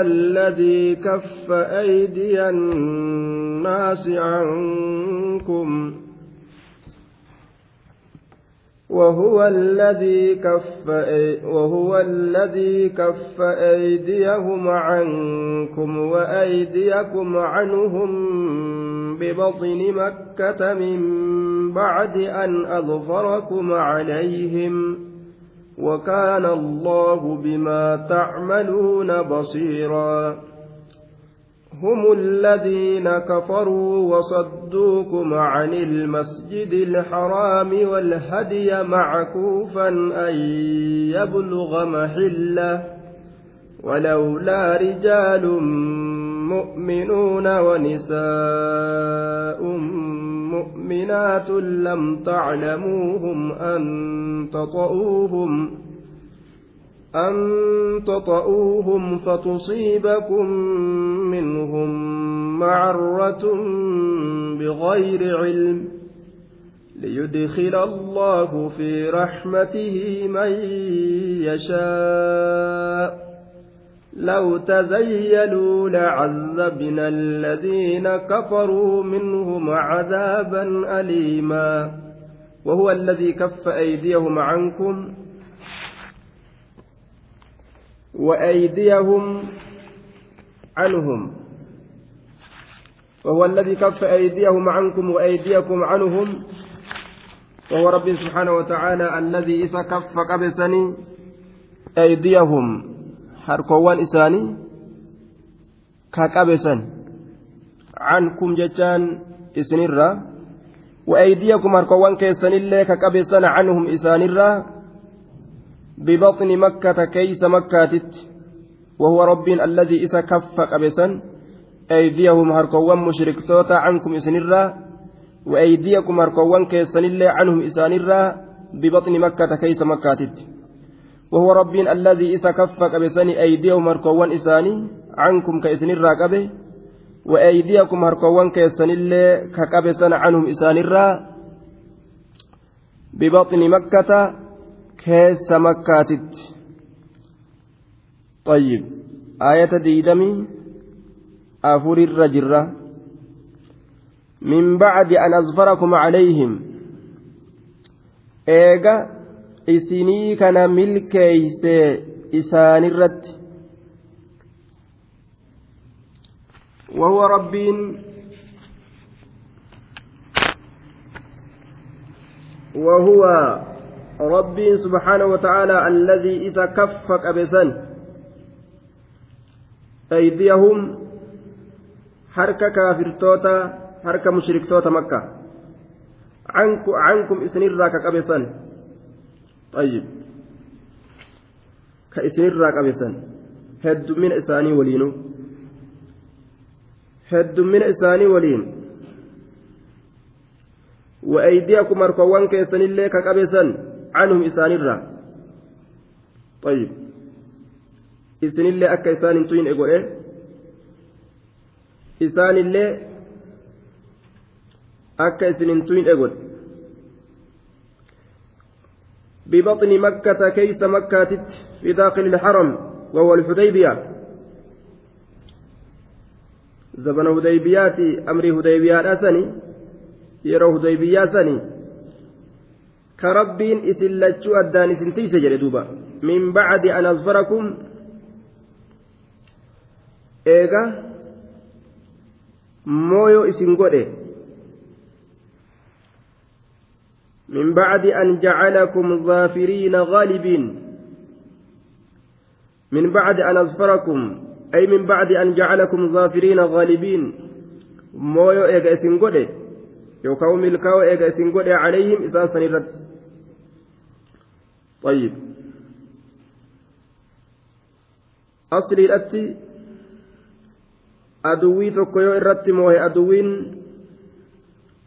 الذي كف أيدي الناس عنكم وهو الذي كف وهو الذي كف أيديهم عنكم وأيديكم عنهم ببطن مكة من بعد أن أظفركم عليهم وكان الله بما تعملون بصيرا هم الذين كفروا وصدوكم عن المسجد الحرام والهدي معكوفا أن يبلغ محله ولولا رجال مؤمنون ونساء مؤمنات لم تعلموهم أن تطؤوهم أن تطؤوهم فتصيبكم منهم معرة بغير علم ليدخل الله في رحمته من يشاء لو تزيلوا لعذبنا الذين كفروا منهم عذابا أليما وهو الذي كف أيديهم عنكم وأيديهم عنهم وهو الذي كف أيديهم عنكم وأيديكم عنهم وهو رب سبحانه وتعالى الذي إذا كف قبسني أيديهم harkoowwan isaanii ka qabesan cankum jechaan isinirra وأيديكم هركوان كيسن الله كقبسن عنهم إسان الرا ببطن مكة كيس مكة وهو رب الذي إسا كف قبسن أيديهم هركوان مشرك توتا عنكم إسان الرا وأيديكم هركوان كيسن الله عنهم إسان ببطن مكة كيس مكة waa waraabin alaa isa ka faqabani aydiya harkaa isaanii caankumka isaanirraa qabe waayidiya kumarkaawwan illee ka qabatan caanum isaaniirraa. bibaxni makkata keessa makkaatid ayata ayeta afurirra afur irra jirra minbaxdi ani asfara kuma caleeyyem eegaa. isinii kana milkeeyse isaanirratti وهو ربين وهو ربي سبحانه وتعالى الذي إذا كف قبسا أيديهم حركة كافرتوتا حركة مشركتوتا مكة عنكم عنكم إسنير ذاك قبسا طيب كإسير راكبسا هد من إساني ولينو هد من إساني ولين وأيديكم أركوان كيسن الله ككبسا عنهم إساني الرا طيب إسن الله أكا إسان انتوين إقول إيه إسان الله أكا إسن انتوين إقول ببطن مكة كيس مكة في داخل الحرم وهو الحديبية زمن هديبيات أمر هديبيات أسني يرى هديبيا سني كربين إسلتشو أدان إسنتيس جلدوبا من بعد أن أظفركم إيغا مويو إسنغوري من بعد أن جعلكم ظافرين غالبين من بعد أن أظفركم أي من بعد أن جعلكم ظافرين غالبين مويو إيغا إسن قدي يوكاو ملكاو إيغا إسن عليهم إساسا نرد طيب أصلي الأتي أدوي توكو يو إرتي موهي أدوين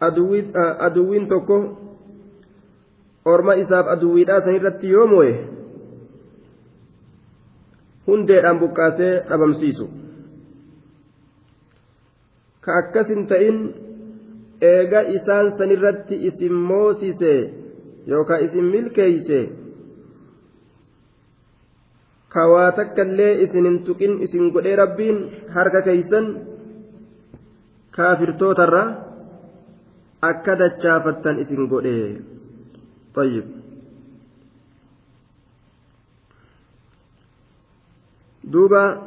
أدوي أدوين توكو orma isaaf aduwwiidhaa san irratti yoo moo'e hundeedhaan buqqaasee dhabamsiisu ka akkas hin ta'in eega isaan san irratti isin moosise yookaan isin milkeeyse ka waa takka illee isin hin tuqin isin godhee rabbiin harka keeysan kaafirtootarra akka dachaafattan isin godhee. طيب دوبا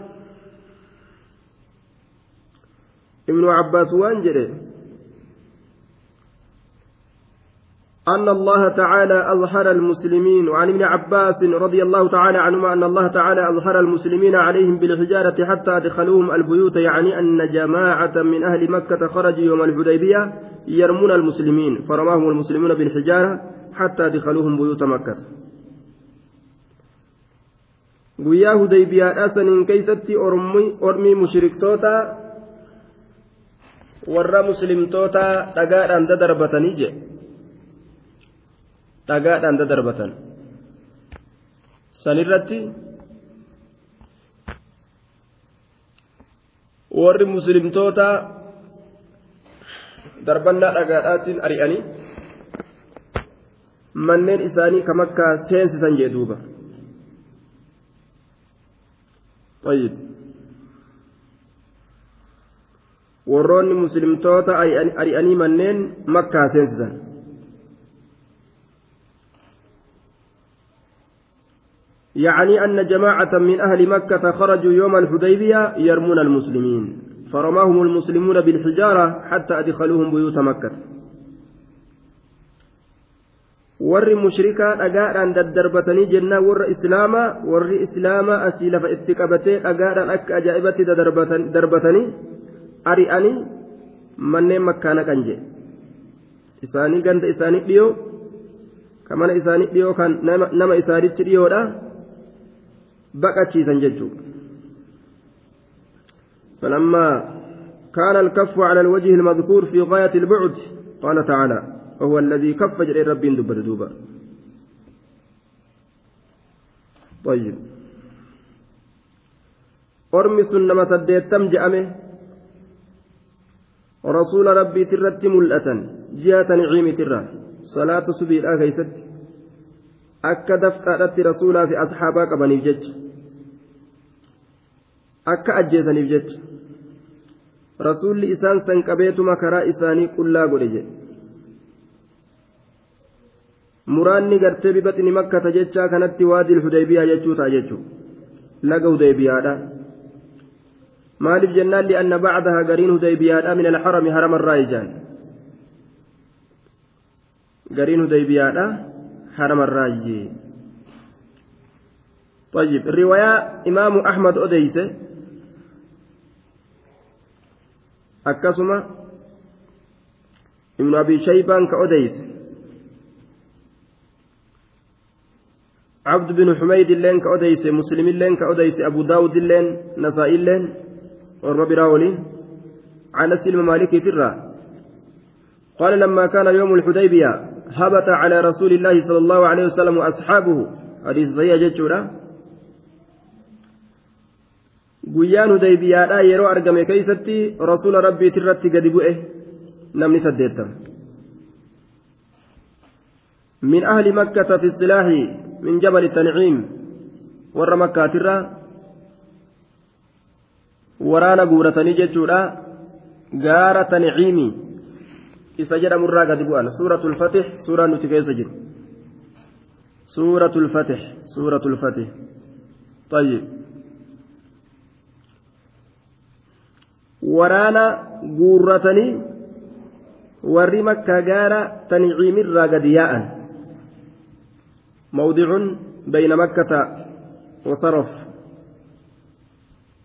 ابن عباس وانجره أن الله تعالى أظهر المسلمين وعن ابن عباس رضي الله تعالى عنهما أن الله تعالى أظهر المسلمين عليهم بالحجارة حتى أدخلوهم البيوت يعني أن جماعة من أهل مكة خرجوا يوم الحديبية يرمون المسلمين فرماهم المسلمون بالحجارة حتى دخلوهم بيوت مكة guyyaa hudaybiyaadhaa saniin keeysatti ormii mushriktootaa warra muslimtootaa dhagaadhaan dadarbatanii je dhagaadhaan dadarbatan sanirratti warri muslimtootaa darbannaa dhagaadhaatiin ari'anii manneen isaanii kam akka seensisan jee duuba طيب warroonni muslimtoota ari'anii manneen makkaa seensisan يعني أن جماعة من أهل مكة خرجوا يوم الحديبية يرمون المسلمين فرماهم المسلمون بالحجارة حتى أدخلوهم بيوت مكة warri mushrikaa dhagaadhaan daddarbatanii jennaan warra islaamaa warri islaamaa asii lafa itti qabatee dhagaadhaan akka ajaa'ibatti darbatanii ari'anii manneen makkaa naqan jedhe isaanii ganda isaanii dhiyoo kamana isaanii dhiyoo kan nama isaanitti dhiyoodha baqachiisan jechuudha. فلما كان الكف على الوجه المذكور في غاية البعد قال تعالى Waan ladii kaffa jedhee rabbiin dubbata duuba. Oromi sun nama saddeetam je'ame. Rasuulaa rabbiitirratti mul'atan jihaa tanii ciimee tiraa. Salaatu suphee Akka dafqaa dhatti rasuulaa fi asxaabaa qabaniif jecha Akka ajjeetaniif jecha Rasuulli isaan sanqabeetu karaa isaanii qullaa godhe. muraanni gartee bibaxni makkata jechaa kanatti waadil hudaybiyaa jechuu ta'a jechuudha laga hudaybiyaadha maaliif jennaan li'anna bacdaha gariin hudaybiyaadha min alxarami haramarraa ijaan gariin hudaybiyaadha haramarraa ijee طيب الرواية إمام أحمد أديسة أكسمة ابن أبي شيبان عبد بن حميد اللين كأديس مسلم اللين كأديس أبو داود اللين نسائي اللين والرب راولين عن سلم مالك فرا قال لما كان يوم الحديبية هبط على رسول الله صلى الله عليه وسلم وأصحابه حديث صحيح جدا guyyaan hudaybiyaadhaa yeroo argame keeysatti rasuula rabbiit irratti gadi bu'e namni saddeettama min ahli makkata fi silaahi من جبل التنعيم ور مكة ترى ورانا قورتني جتورا غارة تنعيمي إسجر مرة قد سورة الفتح سورة نتكي سجر سورة الفتح سورة الفتح طيب ورانا guurratanii warri makka gaara taniciimirraa gad yaa'an موضع بين مكة وصرف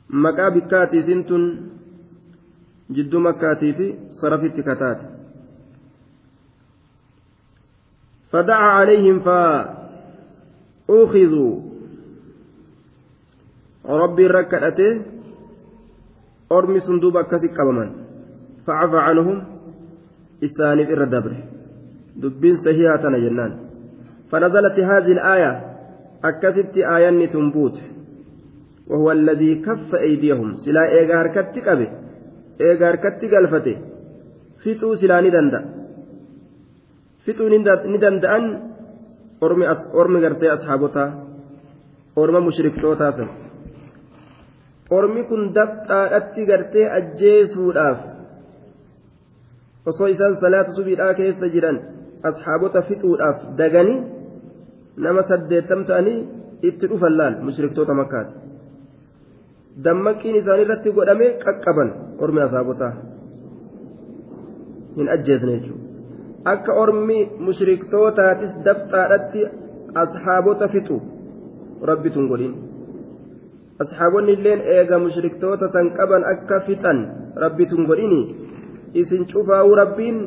مكة بكاتي سنت جد مكاتي في صرف التكتات فدعا عليهم فأخذوا ربي ركعته أرمي صندوق أكاسي كبمان فعفى عنهم إساني في الردبر دبين سهياتنا جنان فنزلت هذه الآية أكست آية تنبوت وهو الذي كف أيديهم سلا إيغار كتكبه إيغار كتكالفته فتو سلا ندند فتو ندند أن أرمي, أس أرمي غرتي أصحابتا أرمى مشرك توتاسا أرمي كن دفتا أتكرتي أجيسوداف osoo isaan salaata subiidhaa keessa jiran asxaabota fixuudhaaf daganii nama saddeettam ta'anii itti dhufan laal mushriktoota makaati dammaqiin isaanii irratti godhame qaqqaban ormi asaabotaa hin ajjeesne akka ormi mushriktootaattis dafxaadhatti asxaabota fixu rabbi tun godhin asxaabonni illeen eega mushriktoota san qaban akka fixan rabbi tun godhini isin cufaa'u rabbiin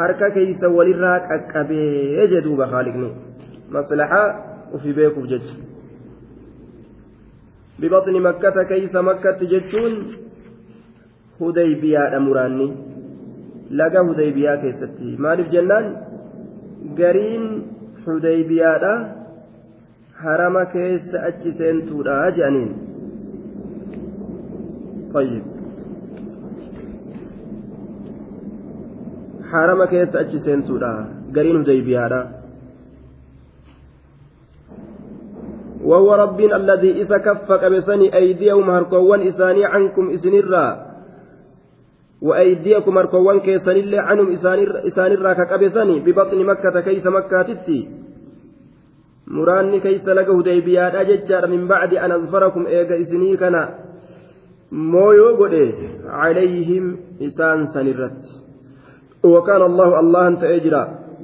harka keeysa walirraa qaqqabee jedhuuba haaliqni. maslahaa ufi beekuuf jecha bibaxni makkata keeysa makkatti jechuun hudaybiyaadha muraanni laga hudaybiyaa keessatti maaliif jennaan gariin hudaybiyaadha harama keessa achi seentuudha jedhaniin طيب harama keessa achi seentuudha gariin hudaybiyaadha وهو ربين الذي إذا كف كبسني أيديهم هركوان إساني عنكم إسنرا وأيديكم هركوان كيسن الله عنهم إسانرا ككبسني ببطن مكة كيس مكة تتي muraanni keeysa laga hudaybiyaadha jechaadha min bacdi an azfarakum eega isinii kana mooyoo godhe calayhim isaan san irratti wakaana allahu allahan ta'ee jira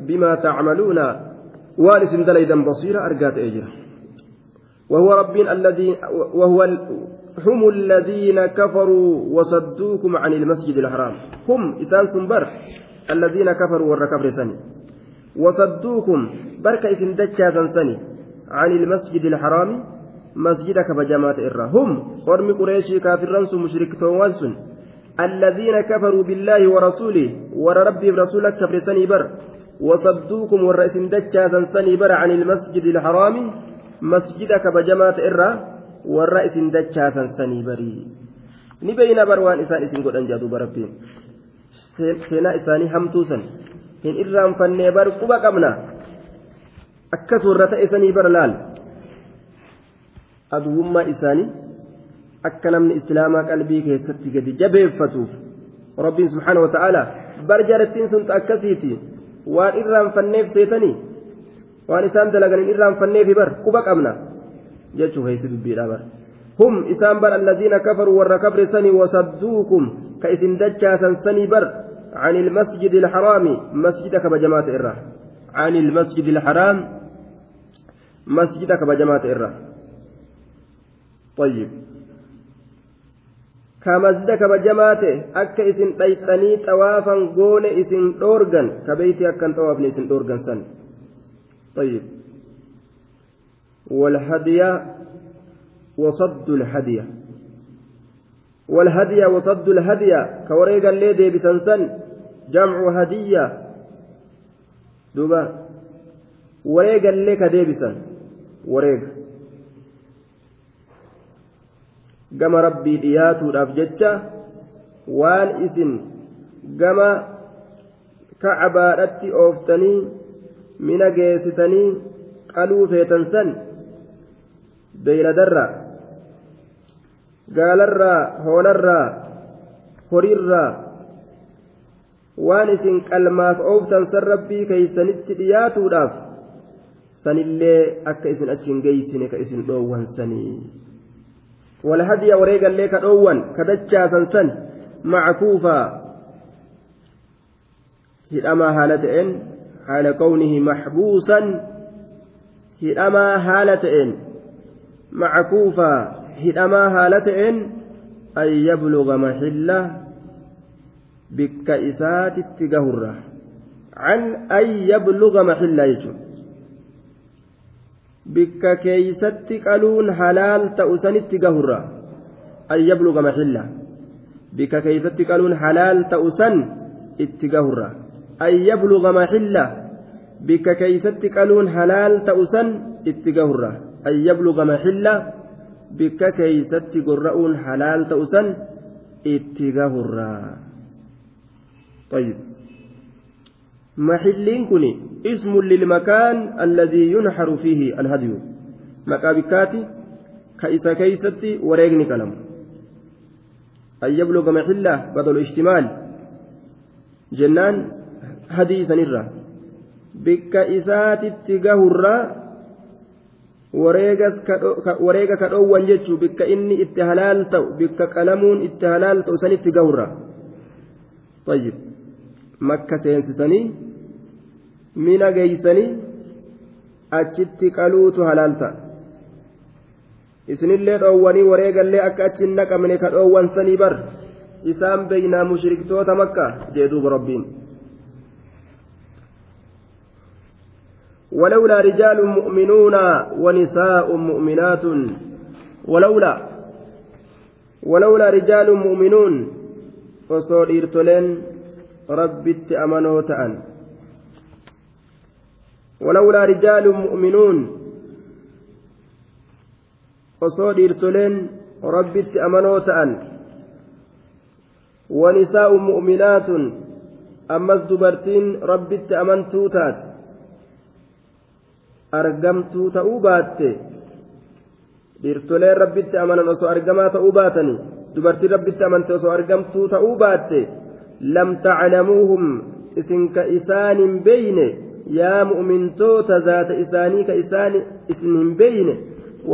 bimaa tacmaluuna waan isin dalaydan basiira argaa ta'ee jira وهو رب الذي وهو هم الذين كفروا وصدوكم عن المسجد الحرام هم إسان سنبر الذين كفروا والركبر سني وصدوكم برك إسن دجا سني عن المسجد الحرام مسجدك بجماعة إرى هم قرم قريشي كافر سن مشرك توانسن الذين كفروا بالله ورسوله ورب رسولك كفر سني بر وصدوكم والرئيس دجا سني بر عن المسجد الحرام masjida kabajamaa ta'e warra isin dachaasan sanii barii ni beeyna bar waan isaan isin godhan jaa duuba rabbiin seenaa isaanii hamtuu san hin irraanfannee bar quba qabna akkas warra ta'e sanii bar laal aduwummaa isaanii akka namni islaamaa qalbii keessatti gadi jabeeffatuuf rabbiin subhaanahu wa ta'ala bar jarattiin sun akkasiiti waan irraanfanneef seetanii waan isaan dalaganiin irraanfanneefi bar quba qabna jechuu heessi dubbiidha bar hum isaan bar alladiina kafaruu warra kabre sanii wasadduukum ka isin dachaasan sanii bar عن المسجد الحرام مسجدك بجماعة إره عن المسجد الحرام مسجدك بجماعة إره طيب كمسجدك بجماعة أك إسن طيطني طوافا قون إسن أورغن كبيتي أكن طوافني إسن أورغن سن طيب والهدي وصد الهدي والهدي وصد الهدي كوريقا ليدي بسنسن جمع هدية دوبا wareegan illee ka deebisan wareega gama rabbii dhiyaatuudhaaf jecha waan isin gama kacabaadhatti ooftanii mina geessisanii qaluu feetan san beeyladarraa gaalarraa hoolarraa horiirraa waan isin qalmaaf oobsan san rabbii keeysanitti dhiyaatuudhaaf sanillee akka isin achiin geeysine ka isin dhoowwansanii walhadiya wareegallee ka dhoowwan ka dachaasan san macakuufaa hidhamaa haala ta'een حال كونه محبوسا هدما هالتئن معكوفا هدما هالتئن أن يبلغ محله بك إسات التجهرة عن أن يبلغ محله يجب bikka keeysatti qaluun halaal ta'u sanitti gahurra an yabluga maxilla bikka keeysatti qaluun halaal ta'u san itti gahurra أن يبلغ محلة بك كيستك ألون هلال تأسن اتقهر أن يبلغ محلة بك كيستك الرؤون هلال تأسن اتقهر طيب محلين كني اسم للمكان الذي ينحر فيه الهدي مكابكاتي كيسا كيستي وريغني كلام أن يبلغ محلة بدل اشتمال جنان hadii sanirra bikka isaatitti gahurra wareega ka dhoowwan jechuu bikka inni itti halaal ta'u bikka qalamuun itti halaal ta'u sanitti gahurra tayyib makka seensisanii mina geeysanii achitti qaluutu halalta isinillee dhoowwanii wareegallee akka achiin naqamne ka sanii bar isaan beeynaa mushriktoota makka jee duuba ولولا رجال مؤمنون ونساء مؤمنات ولولا ولولا رجال مؤمنون osoo dhiirtoleen rabbitti amanoo ta'an walawlaa rijaalun mu'minuun osoo dhiirtoleen rabbitti amanoo ta'an wanisaa'u mu'minaatun ammas dubartiin rabbitti amantuu taate argamtuu ta'uu baatte dhiirtoleen rabbitti amanan osoo argamaa ta'uu baatanii dubartiin rabbitti amante osoo argamtuu ta'uu baate lam taclamuuhum isin ka isaan hin beeyne yaa mu'mintoota zaata isaanii ka isaan isin hin beeyne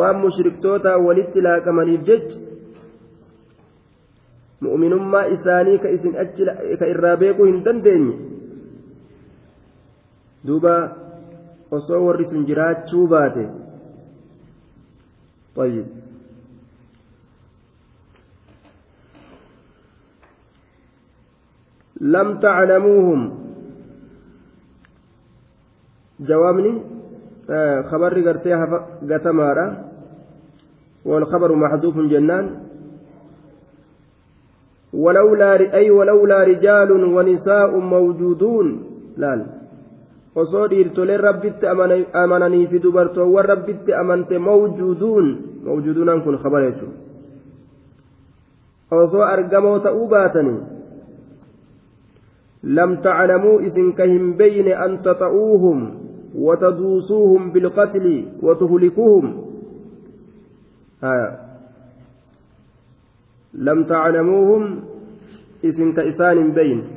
waan mushriktootaa walitti laaqamaniif jecha mu'minummaa isaanii ka isin achi ka irraa beekuu hin dandeenye osoo warri sun jiraachuu baate طيب لم تعلموهم جوابني آه خبر قرتيها قتمارا والخبر محذوف جنان ولولا أي ولولا رجال ونساء موجودون لا, لا osoo dhiirtoleen rabbitti amananii fi dubartoowwan rabbitti amante mawjuduun mawjuduunaan kun kabara jechuudha osoo argamoo ta'uu baatanii lam taclamuu isin ka hin beyne an taxa'uuhum وتدوسوهم بالقتل وتهلكوهم آه. لم تعلموهم إسن كإسان بين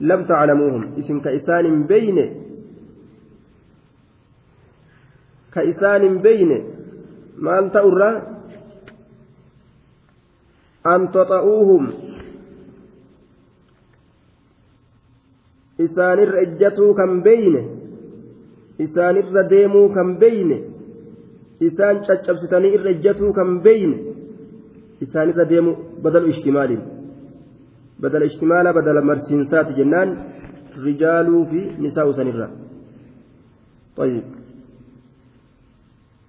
lam caalamuuhum isin ka isaan hin beeyne maal ta'u irraa antoota uuhum isaanirra ejjatuu kan beeyne isaanirra deemuu kan beyne isaan caccabsitanii irra ejjatuu kan beyne isaanirra deemuu badaluu ishti maaliin. badala ishtimaala badala marsiinsaati jennaan rijaaluu fi nisaa usanirra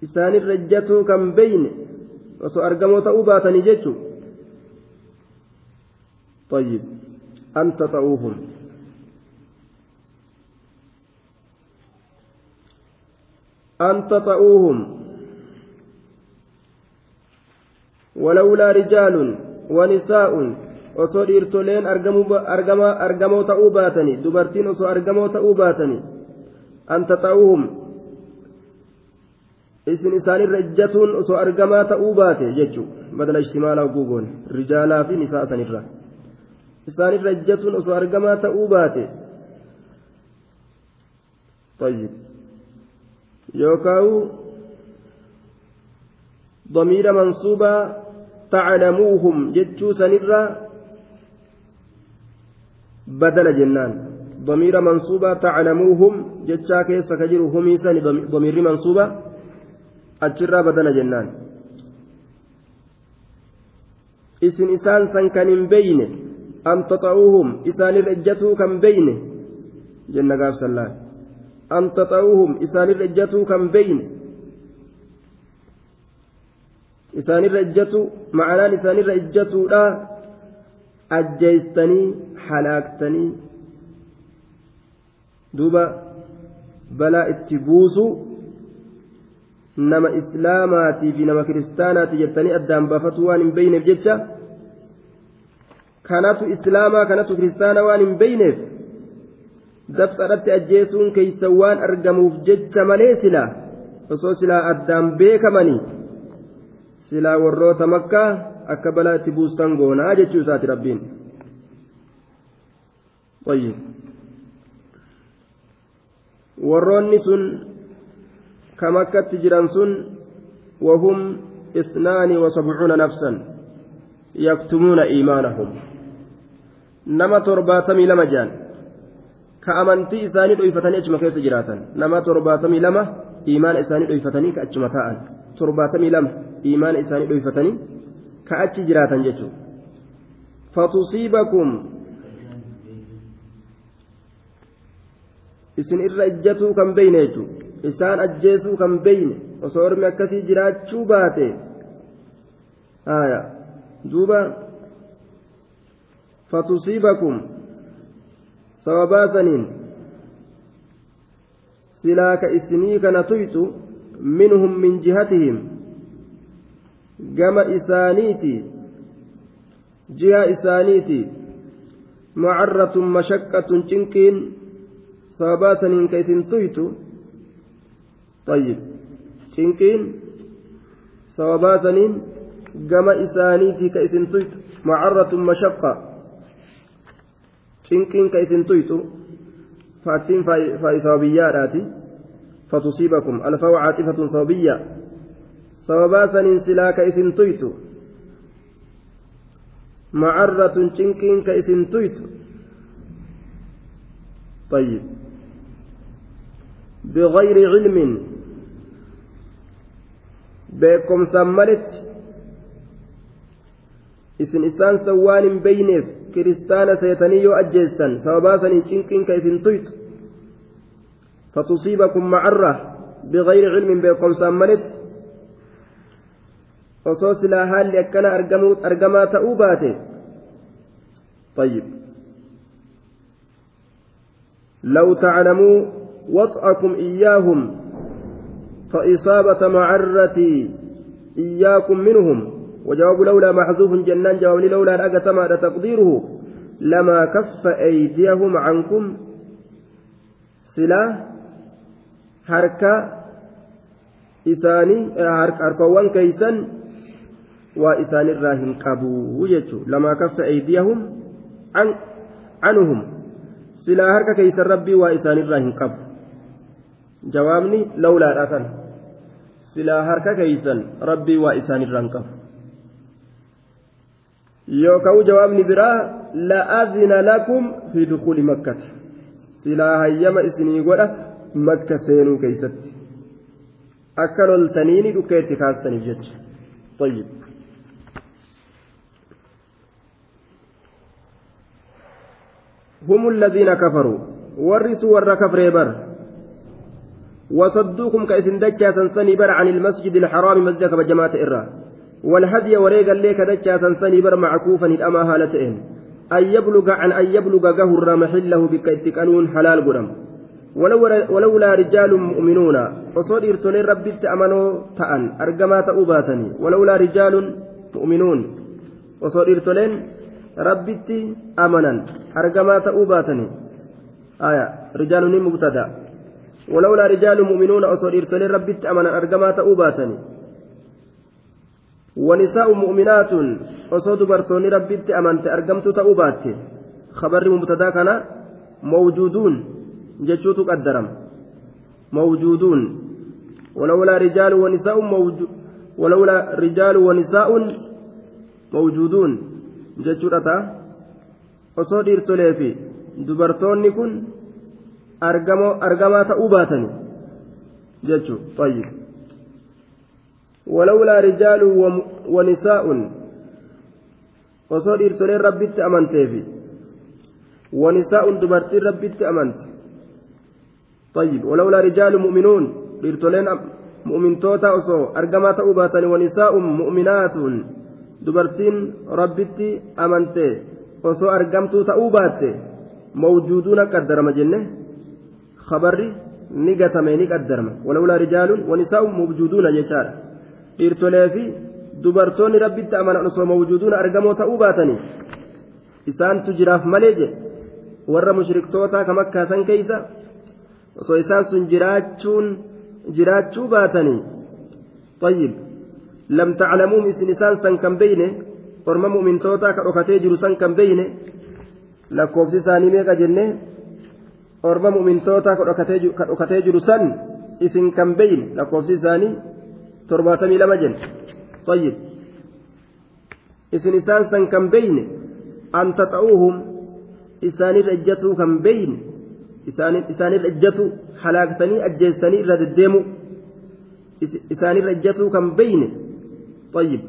isaanirra jatuu kan beyne osoo argamoo ta'uu baatanii jechuun طيب أن تطعوهم أن تطعوهم ولولا رجال ونساء osoo dhiirtoleen argamoo ta'uu baatanii dubartiin osoo argamoo ta'uu baatanii an taxa'uuhum isin isaanirra ijatuun osoo argamaa ta'uu baate jechuu badala ishtimaalaa guugoon rijaalaa fi nisaa sanirra isaanirra ijatuun osoo argamaa ta'uu baate yookaan damiira mansuubaa taclamuuhum jechuu sanirra بدل جنان ضمير منصوبة تعلموهم جتشا كيس كجر هم ضمير منصوبة أجر بدل جنان إسن إسان سن كان بين أم تطعوهم إسان رجتو كان بين جنة قاف سلام أم تطعوهم إسان رجتو كان بين إسان رجتو معنى إسان رجتو لا ajjeestanii halaaktanii duuba balaa itti buusu nama islaamaatii fi nama kiristaanaati jettanii addaan baafatuu waan hin beyneef jecha kanatu islaamaa kanatu kiristaana waan hin beyneef dabsadhatti ajjeesuun keeysa waan argamuuf jecha malee silaa osoo silaa addaan beekamanii silaa warroota makkaa akka balaa itti buustan goonaa jechuu isaati rabbiin warroonni sun kam akkatti jiran sun wahum isnaani wasabcuuna nafsan yaktumuuna iimaanahum nama torbaatamii lama jaan ka amantii isaanii dhoyfatanii achuma keessa jiraatan nama torbaatamii lama iimaana isaanii dhoyfatanii ka achuma taa'an torbaatamii lama iimaana isaanii dhoyfatanii ka achi jiraatan jechuudha fatusiibakum isin irra ijjatuu kan beeyne jechuudha isaan ajjeesuu kan beeyne osoo ormi akkasii jiraachuu baate haya duuba fatusiibakum sababaa saniin silaa ka isinii kana tuytu minhum min jihatihim gama isaaniiti ji'a isaaniiti mucarratun mashaqqatun cinqiin sababaa saniin ka isin tuytu ayyib cinqiin sababaa saniin gama isaaniitii ka isin tuytu mucarratun mashaqqa cinqiin ka isin tuytu faattiin faa'i sababiyyaadhaati fatusiibakum alfaw caaxifatun sababiyyaa sababaa saniin silaa ka isin tuytu macarratun cinqiin ka isin tuytu طيب بغير علم بكم سملت isin isaan san waan hin beyneef kiristaana seetanii yoo ajjeessan sababaa sanii cinqiinka isin tuytu fatusiibakum macarra bigayri cilmin beekomsaan malitti osoo silaa haalli akkana argamaa ta'uu baate طيب لو تعلموا وطأكم إياهم فإصابة معرتي إياكم منهم وجواب لولا محذوف جنان جواب لولا ما تقديره لما كف أيديهم عنكم سلا حركة إساني حركة كيسا waa isaanirraa hin qabu jechu lamaa kaffa eydiyahum anuhum silaa harka keeysan rabbii waa isaanirraa hin qabu jawaabni lawlaadha kan silaa harka keeysan rabbii waa isaanirraa hin qabu yookaan jawaabni biraa la'aadina lakum fi dukkuli makkata silaa hayyama isinii godha makka seenuu keeysatti akka loltaniini dhukkeetti kaastaniif jecha طيب هم الذين كفروا ورثوا ور كفر بر وصدوكم كإذن دجا سنسني بر عن المسجد الحرام مسجد بجماعة إرا والهدي وريق الليك دجا سنسني بر معكوفا الأما هالتئن أن يبلغ عن أن يبلغ جهر محله بكيتكالون حلال قرم ولولا ولو رجال مؤمنون وصور إرتولي ربي تأمنوا تأن أرقما تأوباتني ولولا رجال مؤمنون وصور إرتولين rabbitti amanan argamaa ta'uu baatanii aya rijaalu ni mubtada walawlaa rijaalu mu'minuuna osoo dhiirtolee rabbitti amanan argamaa ta'uu baatanii ونساء مؤمنات أصود برتوني ربيت أمنت أرقمت تأوبات خبر مبتدا كان موجودون جتشوت قدرم موجودون ولولا رجال ونساء موجود ولولا رجال ونساء موجودون jechuudha ta'a osoo dhiirtolee fi dubartoonni kun argamaa ta'uu baatanii jechuudha xayyib ولولا رجال ونساء osoo dhiirtoleen rabbitti amantee fi wanisaa'un dubartiin rabbitti amante طيب ولولا رجال مؤمنون dhiirtoleen mu'mintoota osoo argamaa ta'uu baatanii wanisaa'un mu'minaatun dubartiin rabbitti amantee osoo argamtuu ta'uu baatte mawjuuduuna qaddarma jenne kabarri ni gatame ni qaddarama walawlaa rijaaluun wanisaa'u mawjuuduuna jechaadha dhiirtolee fi dubartoonni rabbitti amana osoo mawjuuduuna argamoo ta'uu baatanii isaantu jiraaf malee jedhe warra mushriktoota kam makkaasan keeysa osoo isaan sun jiraachuu baatanii xayyib لم تعلموهم اسم إسان سن كم بينه أرمى مؤمن توتا كأوكاتي جرو سن كم بينه لكوفسي ساني ميقا جنة أرمى مؤمن توتا كأوكاتي جرو سن اسم كم بين لكوفسي ساني ترباتمي لما جن طيب اسم إسان سن كم بينه أن تطعوهم إساني رجتو كم بينه isaanirra ijjatu halaaktanii ajjeessanii irra deddeemu isaanirra ijjatuu kan beeyne tayyib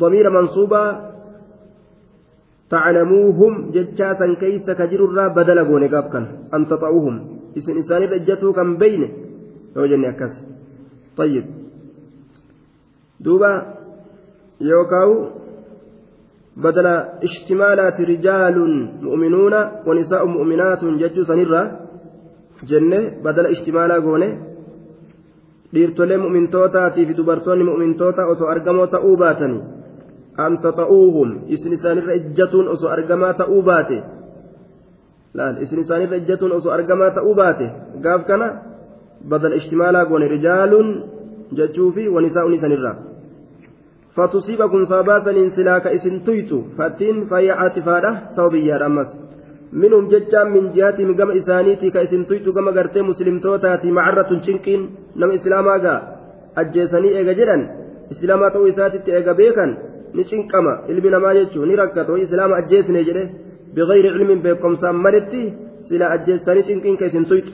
domiira mansubaa tacnimuu humna jecha sankeessa ka jirurraa baddala goone gaafan hantota isin isaanirra jatu kan beeyne jenne akkasii tayyib duuba yookaawuu badala ishtimaalaati rijaaluun muminuuna wan isaa muminatuun jechuu sanirra jenne badala ishtimaala goone. dhiirtolee mu'mintootaati fi dubartoonni mu'mintoota osoo argamoo ta'uu baatanii an taxa'uuhum isin isaanirra ijjatuun osoo argamaa ta'uu baate laal isin isaanirra ijjatuun osoo argamaa ta'uu baate gaaf kana badal ishtimaalaa goone rijaaluun jechuu fi wanisaa'uun isanirraa فتصيبكم صابات سلاك إسن تيتو فاتين فهي عاطفة صوبية أمس منهم ججا من جهة مقام إسانيتي كإسن تيتو كما قرتي مسلم توتاتي معرة شنكين nama islaamaa gaa ajjeesanii eega jedhan islaamaa ta'uu isaatitti eega beekan ni cinqama ilmi namaa jechuun ni rakkata islaama ajjeesne jedhe biqayri cilmiin beekumsaan malitti sila ajjeessanii cinqinka isin tuyxu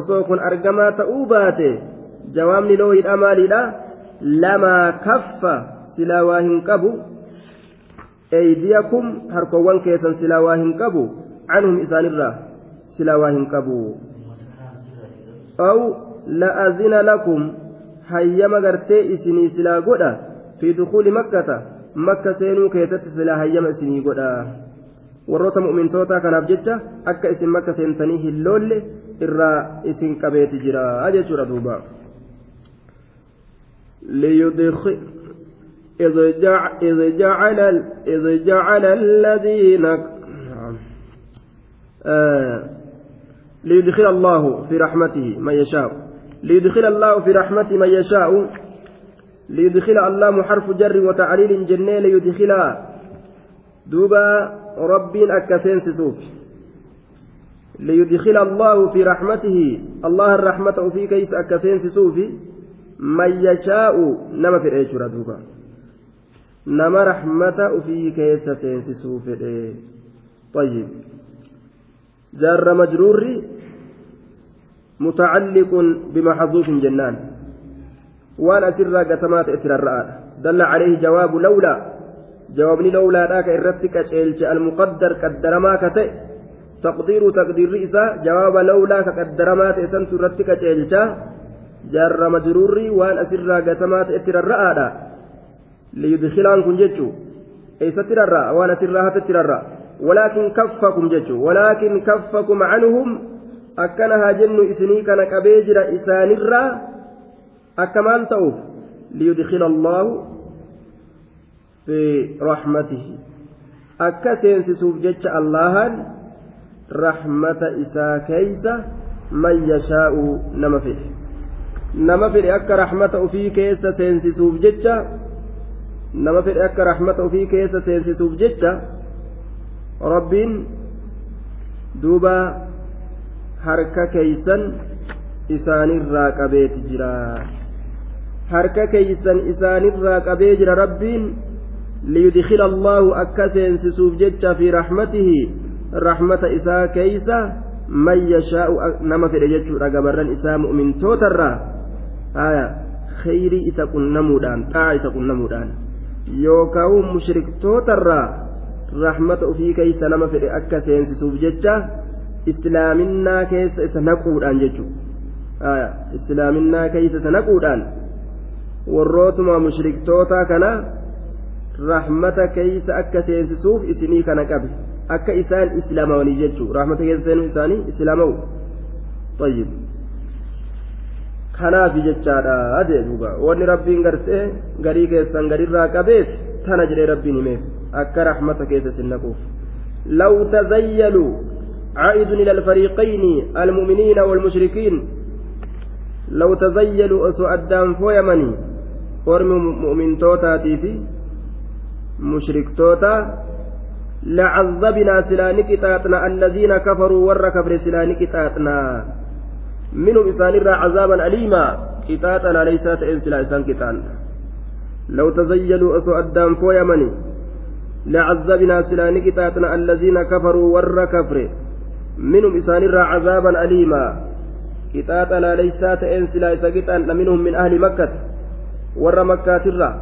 osoo kun argamaa ta'uu baate jawaabni looyidha maaliidha lamaa kaffa silaa waa hin qabu eydiyakum harkoowwan keessan silaa waa hin qabu canhum isaanirraa silaa waa hin qabu أو لأذن لكم هيما غرتي إسني سلا قدا في دخول مكة مكة سينو كيست سلا هيما إسني قدا warroota mu'mintoota kanaaf jecha akka isin makka seentanii hin loolle irraa isin qabeeti jira jechuudha duuba إذ جعل إذ جعل الذين آه ليدخل الله في رحمته من يشاء ليدخل الله في رحمته من يشاء ليدخل الله حرف جر وتعليل جنة ليدخل دوبا رب أكسين سسوك ليدخل الله في رحمته الله الرحمة في كيس أكسين سسوفي من يشاء نما في إيجورا دوبا نما رحمة في كيس سسوفي طيب جار مجرور متعلق بمحذوف جنان وان اسر قتمات اسر الرأى دل عليه جواب لولا جواب لولا ذاك الرتك اشيلش المقدر قدر ما كتئ تقدير تقدير إسا جواب لولا كقدر ما تئسن ترتك اشيلش جار مجرور وان اسر قتمات اسر الرأى ليدخلان كنجتشو اي ستر الرأى وان اسر هتتر الرأى ولكن كفكم جتو ولكن كفكم عنهم أكنها جن إسنيك أنا كبيجر إسانرا أكمان تؤف ليدخل الله في رحمته أكسين سسوف جتش الله رحمة إسا كيس من يشاء نما نمفر نما فيه أك رحمة أفي كيس سين سسوف جتش نما أك رحمة أفي كيس سين سسوف جتش rabbiin duuba harka keeysan isaanirraa qabeeti jira harka keeysan isaanirraa qabee jira rabbiin liyudkila allaahu akka seensisuuf jecha fi raxmatihi raxmata isaa keeysa man yashaa'u nama fedhe jechuudha gabarran isaa mu'mintootarraa haya kheyrii isa qunnamuudhaan xaa isa qunnamuudhaan yookaa'u mushriktoota rahmata ofii keessa nama fedhe akka seensisuuf jecha islaaminaa keessa isa naquudhaan jechuudha islaaminaa keessa isa naquudhaan warrootuma mushriktootaa kana rahmata keeysa akka seensisuuf isinii kana qabe akka isaan islaamawanii jechuudha rahmata keessa seenuu isaanii islaamawu xayyib kanaaf jechaadha wanni rabbiin gartee garii keessan garirraa qabeef tana jedhee rabbiin himeef akka rahmata keessa sinnaquuf law tazayyalu عائد إلى الفريقين المؤمنين والمشركين لو تزيلوا أسوء الدم فويمني قرم مؤمن توتا في مشرك توتا لعذبنا سلانك تاتنا الذين كفروا ور كفر سلانك تاتنا منهم إسان عذابا أليما كتاتنا ليست إنسلا إسان كتان لو تزيلوا أسوء الدم فويمني لعذبنا سلاني كتاتنا الذين كفروا ور كفر منهم إسان عذابا أليما كتات لا ليسات إن سلا منهم من أهل مكة ور مكة الرا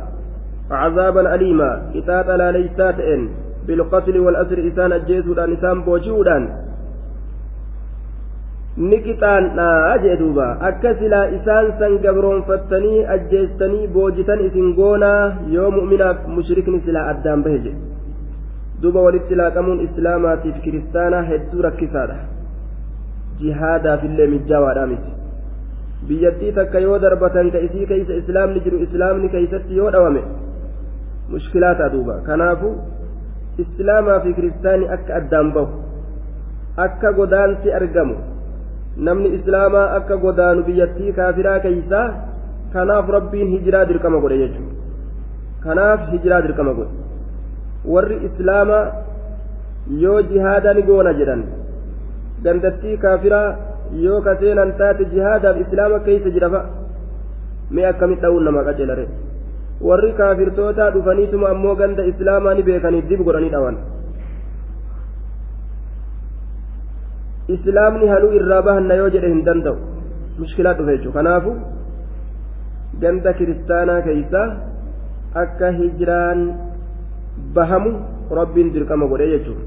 عذابا أليما كتات لا ليسات إن بالقتل والأسر إسان الجيسودان إسان بوجودان ni qixaandhaa jee duuba akka silaa isaan san gabroonfattanii ajjeestanii boojitan isin goonaa yoo mu'minaaf mushrikni silaa addaan bahe jedhe duuba walitti laaqamuun islaamaatiif kiristaanaa hedduu rakkisaadha jihaadaaf illee mijjaawaadha miti biyyattii takka yoo darbatan ka isii keeysa islaamni jiru islaamni keeysatti yoo dhawame mushkilaa ta'a duuba kanaafu islaamaa fi kiristaanii akka addaan bahu akka godaansi argamu namni islaamaa akka godaanu biyyattii kaafiraa keeysaa kanaaf rabbiin hijiraa dirqama godhe jechuudha kanaaf hijiraa dirqama godhe warri islaamaa yoo jihaada ni goona jedhan dandattii kaafiraa yoo kaseenan taate jihaadaaf islaama keeysa jira fa'a mee akkamit dha'uun nama qajeelare warri kaafirtootaa dhufaniituma ammoo ganda islaamaa ni beekaniif dib godhanii dhawan islaamni hanuu irraa bahanna yoo jedhe hin danda'u mushkilaa dhufe jechuudha kanaafu ganda kiristaanaa keessaa akka hijiraan bahamu rabbiin dirqama godhee jechuudha.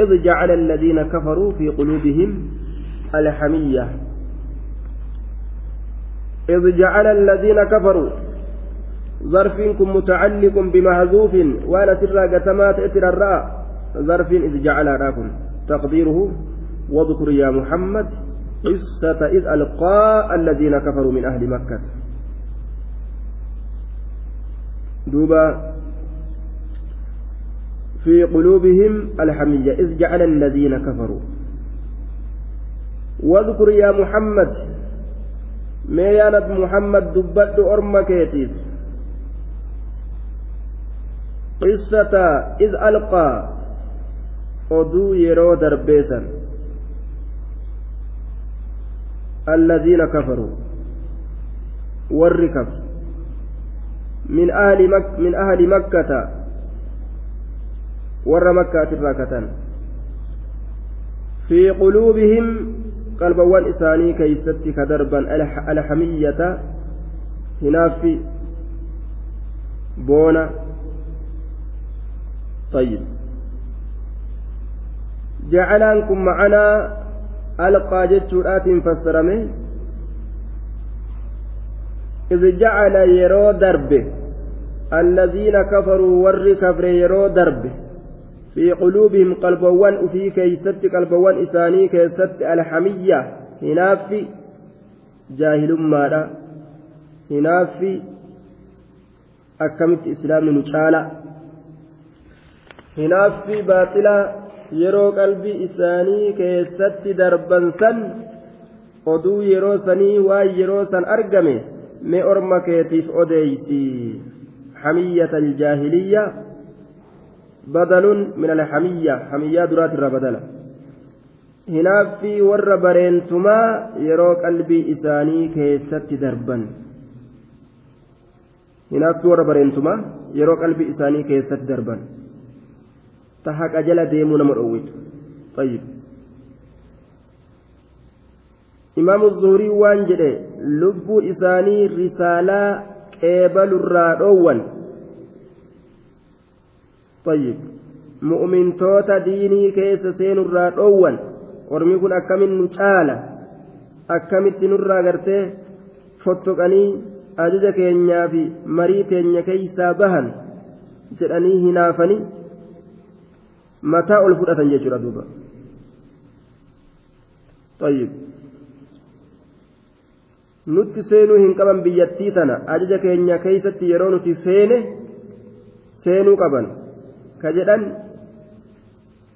إذ جعل الذين كفروا في قلوبهم الحمية إذ جعل الذين كفروا ظرفكم متعلق بمهزوف وأنا سر قتمات إتر الراء ظرف إذ جعل راكم تقديره واذكر يا محمد قصة إذ ألقى الذين كفروا من أهل مكة دوبا في قلوبهم الحمية إذ جعل الذين كفروا واذكر يا محمد ميانت محمد دبت أرمكيتيس قصة إذ ألقى oduu الذين كفروا والركب من أهل مك من أهل مكة warra makkaatiin raakatan fi quluubihim qalbawwan isaanii keeysatti ka darban alxamiyyata hinaaffi boona طيب جعل أنكم معنا ألقى جتشورات فسرمه إذ جعل يرو دربه الذين كفروا ور كفر يرو دربه في قلوبهم قلبوان وفي كيست قلبوان إساني كيست الحمية هناف جاهل مارا هناف أكمت إسلام نشالا هناف باطلا yeroo qalbii isaanii keessatti darban san oduu yeroo sanii waan yeroo san argame mee orma keetiif odeeysi hamiyyata aljaahiliyya بدل من الحمية حمية درات الربدلة hinaaffii warra bareentumaa yeroo qalbii isaanii keessatti darban warra bareentumaa yeroo qalbii isaanii keessatti darban ta haqa jala deemuu nama dhowwitu imaamu zuhurii waan jedhe lubbuu isaanii risaalaa qeebalurraa dhoowwan mu'mintoota diinii keessa seenu irraa dhowwan qormii kun akkamitti nu caala akkamitti nurraa gartee fottoqanii ajaja keenyaa fi marii keenya keessaa bahan jedhanii hinaafani mataa ol fuudhatan jechuudha duuba. nutti seenuu hin qaban biyyattii tana ajaja keenyaa keessatti yeroo nuti feene seenuu qaban. ka jedhan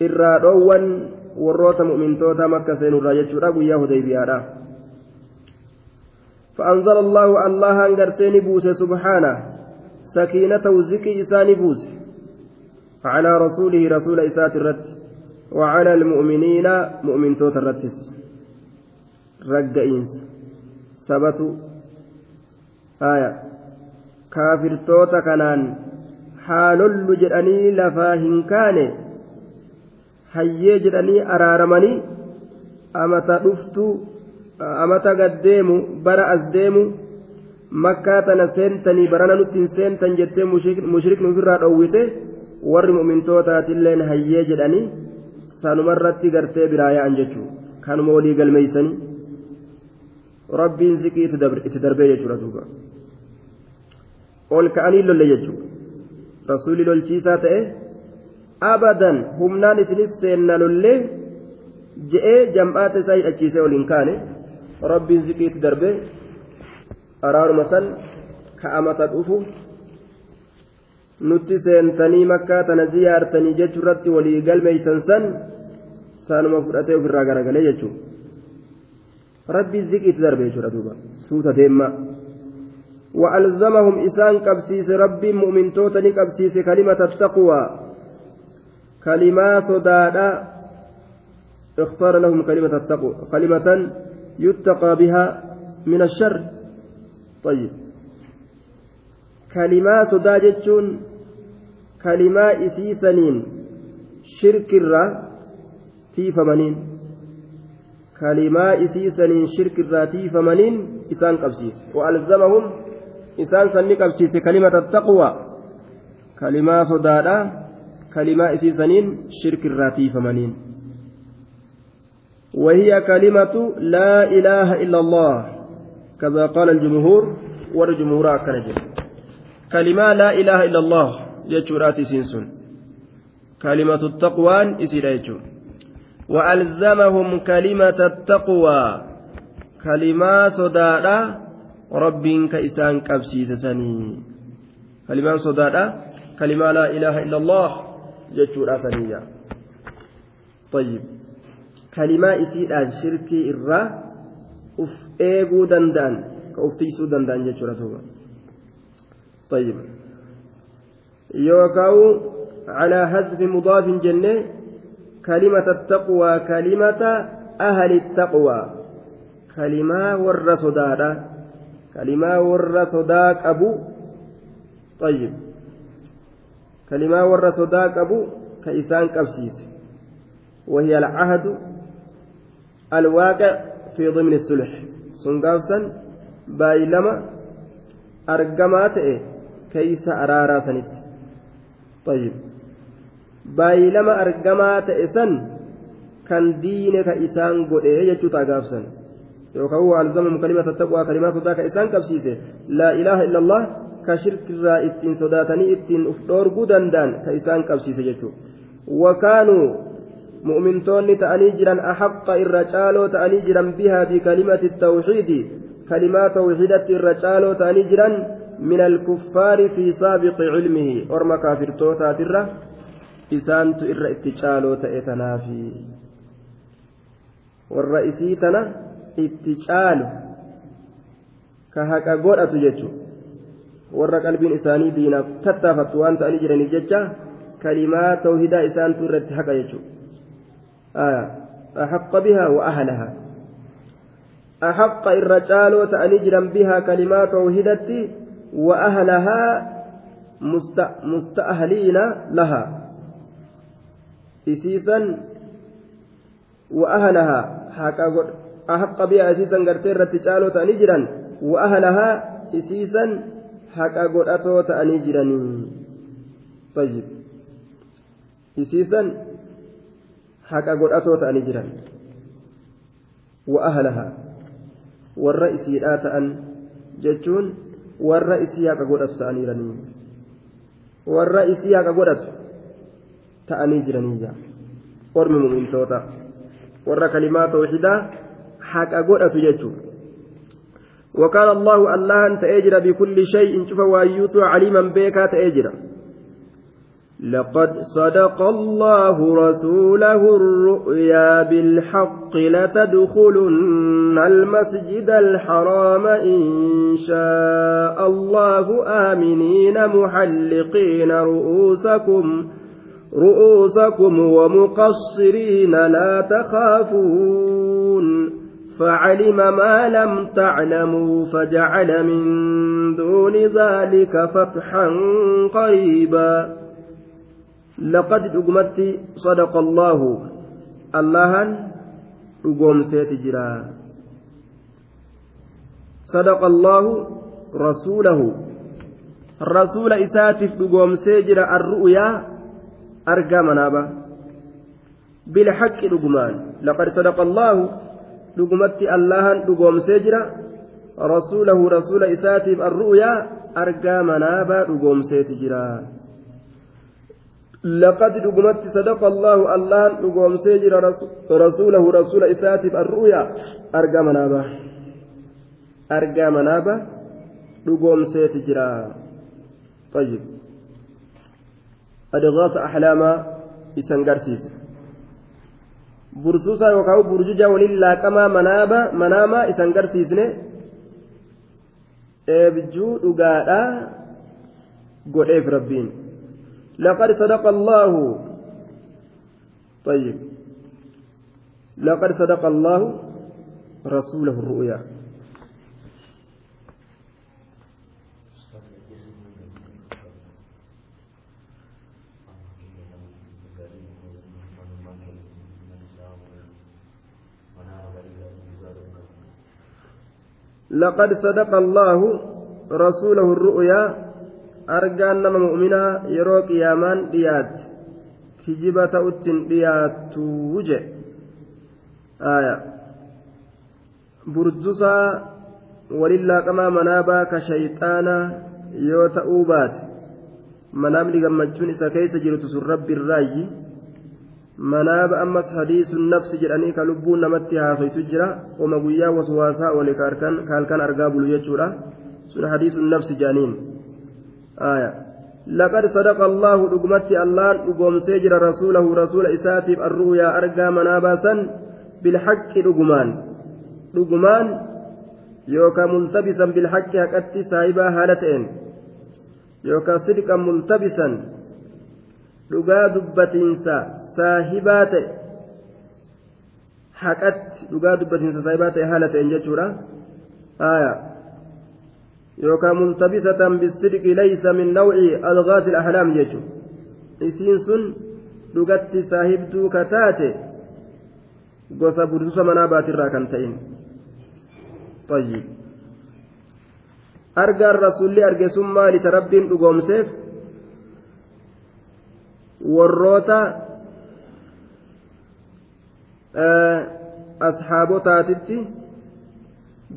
irraa dhoowwan warroota mu'mintoota makka seenurraa jechuudha guyyaa hudaybiyaadha فأنزل الله الله أنقرتين بوس سبحانه سكينته زكي إساني بوس على رسوله رسول إسات الرت وعلى المؤمنين مؤمن توت الرتس رق إنس ثبتوا آية كافر توت كنان haalollu jedhanii lafaa hin kaane hayyee jedhanii araaramanii amata dhuftu amata gaddeemu bara as deemu makkaa tana seentanii barana nutti hin seentan jettee mushrikni ofirraa dhowwite warri mu'mintootaatilleen hayyee jedhanii sanumarratti gartee biraa yaa'an jechuudha kanuma walii galmeeysanii rabbiin ziqii itti darbee jechuudha duuba ol ka'anii lolle jechuudha. rasuulli lolchiisaa ta'e abadan humnaan isinis seenna lollee je'ee jam'aata isaa hidhachiisee ol hin kaane rabbiin ziqiitti darbee araaruma san ka'amata dhufu nutti seentanii makkaa tana ziyaartanii jechuu irratti walii galmeeytan san saanuma fudhatee ofirraa garagalee jechuudha rabbiin ziqiitti darbee jechuudha duuba suuta deemaa. وألزمهم إسان كبسيس ربي مؤمن توتني كبسيس كلمة التقوى كلمة صدادة اختار لهم كلمة التقوى كلمة يتقى بها من الشر طيب كلمة صدا كلمة إثيثنين شرك الرا تيفمنين كلمة إثيثنين شرك الرا تيفمنين إسان كبسيس وألزمهم isaan sanni qabsiise kalimata taqwa kalimaa sodaadha kalimaa isiisaniin shirkirraa tiifamaniin وهي كلمة لا إله إلا الله كذا قال الجمهور والجمهور أكنجل كلمة لا إله إلا الله يجورات سنسن كلمة التقوى إسيريجو وألزمهم كلمة التقوى كلمة صدارة rabbiin ka isaan qabsiise sanii kalimaan sodaadha kalimaa laa ilaaha illa allah jechuudha saniidha طيب kalimaa isiidhaan shirkii irraa uf eeguu danda'an ka uf tiisuu danda'an jechuudha duuba طيب يوكاو على حذف مضاف جنة كلمة التقوى كلمة أهل التقوى كلمة ور صدارة كلمة ور صداك أبو طيب كلمة ور صداك أبو كإسان كبسيس وهي العهد الواقع في ضمن السلح سنقافسا بايلما أرقمات إيه كيس أرارا سنت طيب baay'ilama argamaa ta'e san kan diine ka isaan godhee jechuudha gaafsan yookaan waa alzamam kalimata taqwaa kalimaa sodaa ka isaan qabsiise laa ilaaha illallah ka shirkirraa ittiin sodaatanii ittiin uf dhoorguu danda'an ka isaan qabsiise jechuudha wakaanuu mu'mintoonni ta'anii jiran ahaqqa irra caaloo ta'anii jiran bihaa fi kalimati tawxiidi kalimaa tawxiidatti irra caaloo ta'anii jiran min alkuffaari fi saabiqi cilmihi orma kaafirtootaatirra isaantu irra itti caaloo ta'e tanaafi warra isii tana. itti caalu ka haqa godhatu jechuun warra qalbiin isaanii diinaaf tattaafattu waan ta'anii jiraniif jecha kalimaa tawhidaa isaantu irratti haqa jechuudha أحق بها وأهلها أحق الرجال وتأنجرا بها كلمات توحيدتي وأهلها مستأهلين لها إسيسا وأهلها حكى أحق بها أسيسا قرتي رتشالو تأني جرا وأهلها إسيسا حق قرأتو تأني جراني طيب إسيسا حق قرأتو تأني جرا وأهلها والرئيس لا تأن جتون والرئيس حق قرأتو تأني جراني حق قرأتو تأني جراني ormi mu'mintootaa warra kalimaa tawxidaa haqa godhatu jechuudha وقال الله الله تأجر بكل شيء شوف وأيوتو عليما بيكا تأجر لقد صدق الله رسوله الرؤيا بالحق لتدخلن المسجد الحرام إن شاء الله آمنين محلقين رؤوسكم رؤوسكم ومقصرين لا تخافون فعلم ما لم تعلموا فجعل من دون ذلك فتحا قريبا لقد دقمت صدق الله الله دقوم سيتجرا صدق الله رسوله رسول إساتي دقوم سيجرا الرؤيا أرقى منابا بالحق دقمان لقد صدق الله dhugumatti allahan dhugoomsee jira rasuulahu rasuula isaatiif arru'yaa argaa manaabaa dhugoomseeti jira لقد دقمت صدق الله الله دقوم سيجر رسوله رسول إساتف الرؤيا أرقى منابا أرقى منابا دقوم سيجر طيب أدغاث أحلاما إسان bursuusa yookaan burjuja waliin laaqamaa manaaba manaamaa isan garsiisne eebjuu dhugaadhaa godheef rabbiin laqad sadaqa allaahu طيب لقد صدق الله رسوله الرؤيا لقد صدق الله رسوله الرؤيا أرجان نما مؤمنا يرو قيامان ديات كجبة أتن ديات وجه آية برجسا ولله كما منابا كشيطانا يوتا أوبات منام لغمجون إسا كيس جلتس الرب الراجي manaaba ammas hadiisu nafsi jedhanii ka lubbuun namatti haasoytu jira oma guyyaa waswaasaa wali kaalkan argaa bulu jechuudha sun hadiisu nafsi jedhaniin لقد صدق الله دغمتي الله دغوم سيجر رسوله رسول إساتيف الرؤيا أرقى منابسا بالحق دغمان دغمان يوكا ملتبسا بالحق حقت سايبا هالتين يوكا صدقا ملتبسا دغا دبتينسا saahibaa ta'e haqatti dhugaa dubbasiinsa saahibaa ta'e haala ta'en jechuudha aayaa yookaan multabisatan bisidqi laysa min nawci alghaasi alahlaam jechu isiin sun dhugatti saahibduu ka taate gosa bursusa manaa baatirraa kan ta'in tayyib argaan rasulli arge sun maali ta rabbiin dhugoomseef warroota asxaabotaatitti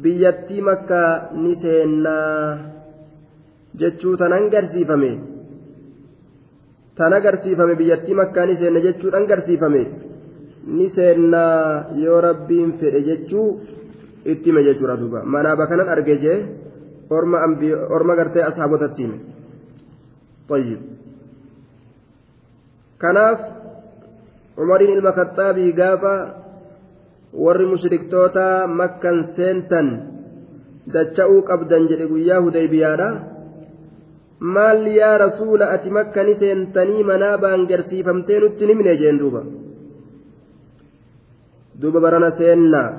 biyyattii makkaa ni seennaa jechuu tanan garsiifame tan agarsiifame biyyattii makkaa ni seenne jechuudhan garsiifame ni seennaa yoo rabbiin fedhe jechuu ittime jechuudha duuba manaaba kanan arge jee orma gartee asxaabotattiime kanaaf umariin ilma kaxaabii gaafa warri mushriktootaa makkan seentan dacha'uu qabdan jedhe guyyaa hudaybiyaadha maal yaa rasuula ati makkani seentanii manaa baangarsiifamtee nutti himne jeen duuba duuba barana seennaa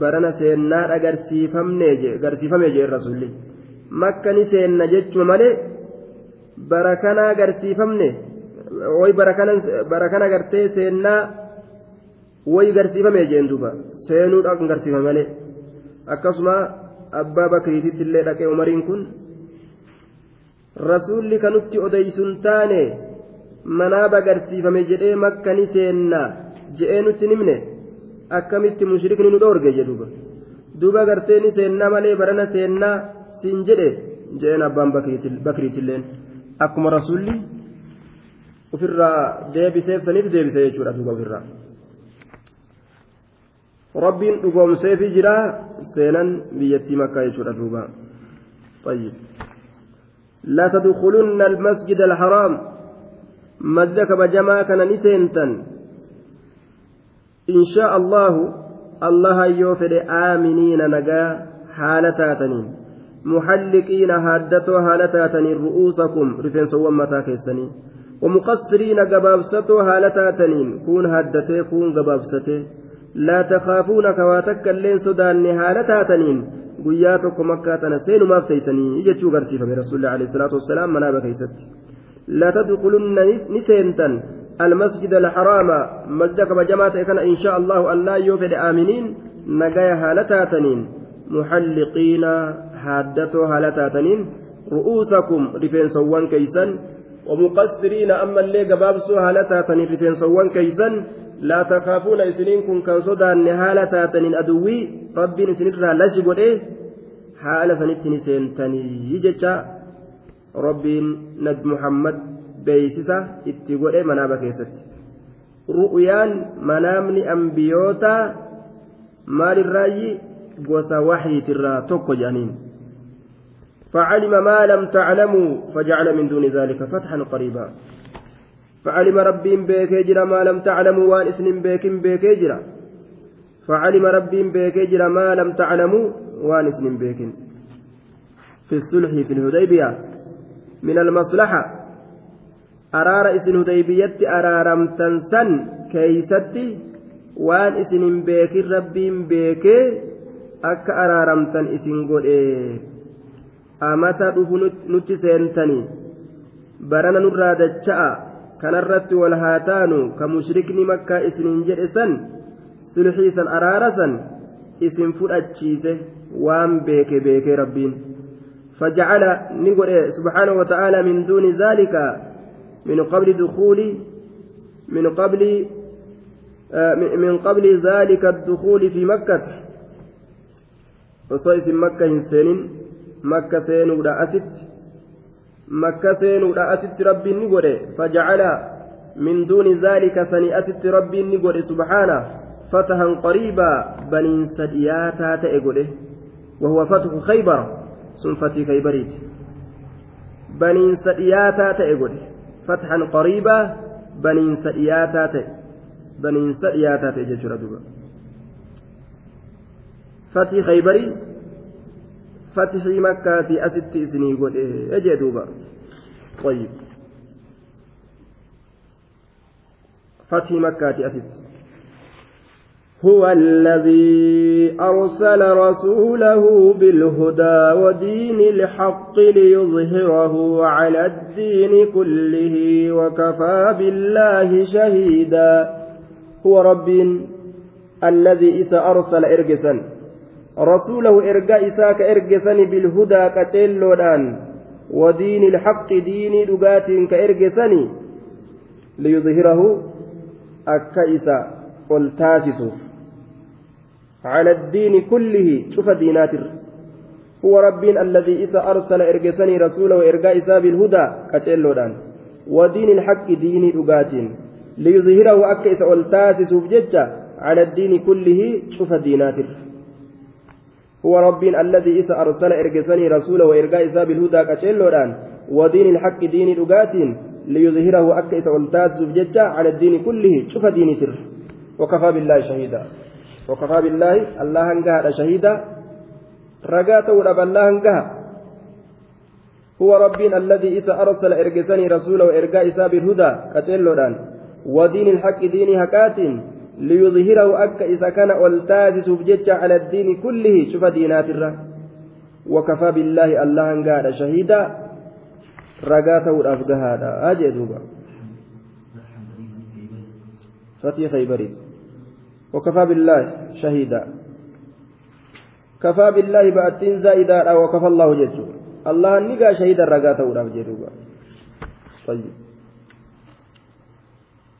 barana seennaa dhagarsiifame jeen rasuulli makkani seenna jechuma malee bara kanaa garsiifamne way barakana agartee seennaa way garsiifame jeen duuba seenuudhaaf kan akkasuma abbaa bakriititti illee dhaqee umariin kun rasuulli kanutti odeysun taane manaa bagarsiifame jedhee makka ni seennaa je'ee nutti nimne akkamitti mushrikni nu dhoorge jedhuba duuba gartee ni senna malee barana seennaa siin jedhe je'een abbaan bakriitilleen akkuma rasuulli. ofirraa deebiseef saniif deebise jechuudha duuba ofirraa rabbiin dhugoomseefii jira seenan biyyattii makkaa jechuudha duuba طيب لا تدخلن المسجد الحرام مزك بجما كان نسينتن إن شاء الله الله يوفر آمنين نجا حالتاتنين محلقين هادتو حالتاتنين رؤوسكم رفين سوى متاكسنين ومقصرين قبابسته هالتاتنين كون هدته كون قبابسته لا تخافون كواتك اللين سودان هالتاتنين قياتك مكاتنا سين ما بسيتني يجتشو قرسيفة من رسول الله عليه الصلاة والسلام منابك يستي لا تدخلن نسينتا المسجد الحرام مسجدك بجماعة كان إن شاء الله أن لا يوفد آمنين نجايا هالتاتنين محلقين هادته هالتاتنين رؤوسكم رفين سوان كيسان waa muqasiri na'amallee gabaabsuun haala taatan rifeensawwan kaasanii laatafaafuudha kun kan sodaane haala taatanii aduwii rabeen isliirraa lashee godhee haala sanitti ni seeetanii hijjecha rabbiin nadmohamed beeksisa itti godhee manaaba keessatti ru'aan manaamni ambiiyoota maaliirraayi gosawwachiitirraa tokko yaaniin. فعلم ما لم تعلموا فجعل من دون ذلك فتحا قريبا فعلم ربي بيكيجرا ما لم تعلموا وان اسن بيك بيكيجرا فعلم ربي بيكيجرا ما لم تعلموا وان اسن بيك في الصلح في الهديبية من المصلحة أرار اسن هديبية أرارم تنسن كيستي وان اسن بيك ربي بيك أك أرارمتن اسن قول إيه amata dhufu nutti seentanii barana nurraa dacha'a kanarratti wal haa taanu ka mushrikni makkaa isiniin jedhe san sulxii san araara san isin fudhachiise waan beeke beekee rabbiin فجعل نقول سبحانه وتعالى min دون ذلك من قبل دخول من قبل من قبل ذلك الدخول في مكة وصيص مكة سنين makka seenuudha asitti makka seenuudha asitti rabbiin ni godhe fajacala min duuni zaalika sani asitti rabbiin ni godhe subxaana fatahan qariibaa baniinsa dhiyaataa ta'e godhe wahuwa fathu khaybara sun fatii kaybariiti baniinsa dhiyaataa ta'e godhe fathan qariibaa baniinsa dhiyaataa ta'e baniinsa dhiyaataa ta'e jechuudha duba fatii khaybarii فتحي مكة في أست إسني يقول إيه أجي دوبا طيب فتح مكة في أست هو الذي أرسل رسوله بالهدى ودين الحق ليظهره على الدين كله وكفى بالله شهيدا هو رب الذي إذا أرسل إرجسا rasuulahu erga isaa ka ergesani bilhudaa qaceelloodhaan wadiini ilxaqi diinii dhugaatiin ka ergesani liyudhirahu akka isa ol taasisuuf cala addiini kullihi cufa diinaatirra هو ربي الذي إذا أرسل إرجسني رسوله إرجاء إساب الهدى كتشيلودان ودين الحق دين أقات ليظهره أكئس ألتاسس بججة على الدين كله شوف ديناتر هو رب الذي إسى أرسل إرجسني رسوله وإرجاء إسى بالهدى كشيلودان ودين الحق دين لغاتين ليظهره أكا إسى أنتاسف على الدين كله شوف ديني سر وكفى بالله شهيدا وكفى بالله الله أنقهر شهيدا رقاته ورب الله أنقهر هو رب الذي إسى أرسل إرجسني رسوله وإرجاء إسى بالهدى كشيلودان ودين الحق دين هكاتين ليظهره أك إذا كان والتازس بجج على الدين كله شوف دينات الرا وكفى بالله الله أنقاد شهيدا رقاته الأفقه هذا أجي دوبا فتي خيبري وكفى بالله شهيدا كفى بالله بأتين زائدا وكفى الله جل الله نقى شهيدا رقاته الأفقه طيب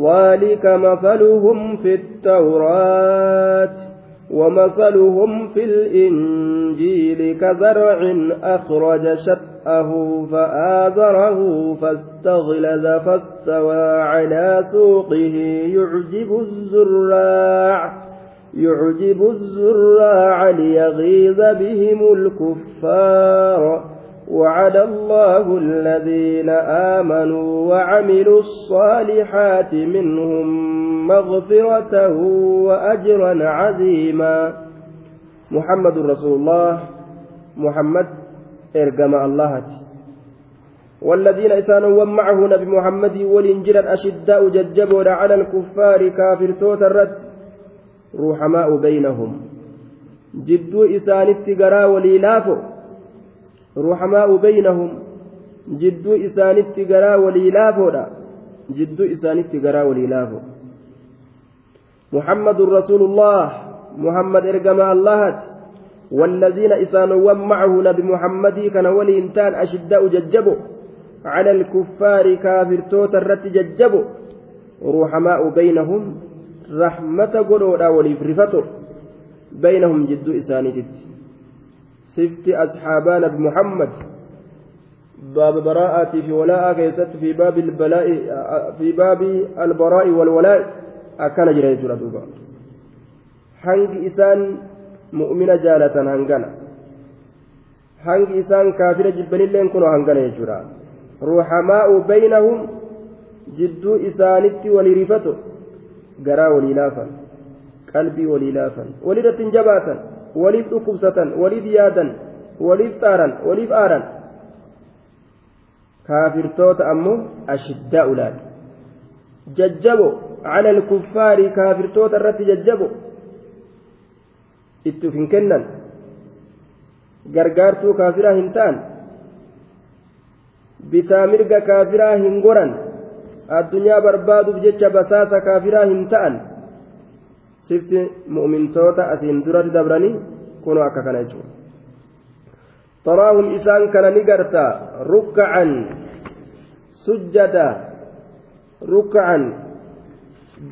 ذلك مثلهم في التوراة ومثلهم في الإنجيل كزرع أخرج شطأه فآذره فاستغلظ فاستوى على سوقه يعجب الزراع يعجب الزراع ليغيظ بهم الكفار وعد الله الذين آمنوا وعملوا الصالحات منهم مغفرة وأجرا عظيما محمد رسول الله محمد إرجم الله والذين إسانوا ومعه نبي محمد والإنجيل أشداء ججبوا على الكفار كافر توت الرد رحماء بينهم جدوا إسان قرا وليلافوا ruuxamaa'u baynahum jidduu isaanitti garaa walii laafoodha jidduu isaanitti garaa walii laafo muhammadun rasuulullah muhammad ergama allahati والذين إسانوا معه نبي محمد كان ولي إنتان أشداء ججبوا على الكفار كافر توتا الرت ججبوا رحماء بينهم رحمة قلولا وليفرفتوا بينهم جد إساني جد سفت أصحابان بمحمد باب براءة في ولاء كيست في باب البلاء في باب البراء والولاء أكان جريت ردوبا حنق إسان مؤمن جالة هنقنا حنق إسان كافر جبن اللين كنوا هنقنا يجرا رحماء بينهم جدو إسانت ولرفته قرا وليلافا قلبي وليلافا ولدت جباتا waliif dhukkubsatan waliif yaadan waliif xaaran waliif aaran kaafirtoota ammoo ashiddaa'u laal jajjabo على الكفار كافر توت الرت ججبو اتفن كنن غرغارتو كافرا هنتان بتامرق كافرا هنغران الدنيا برباد بجج بساسة كافرا هنتان sifti mu'mintoota asiin duratti dabranii kunoo akka kana jechuudha taraahum isaan kana ni garta rukkacan sujjada rukkacan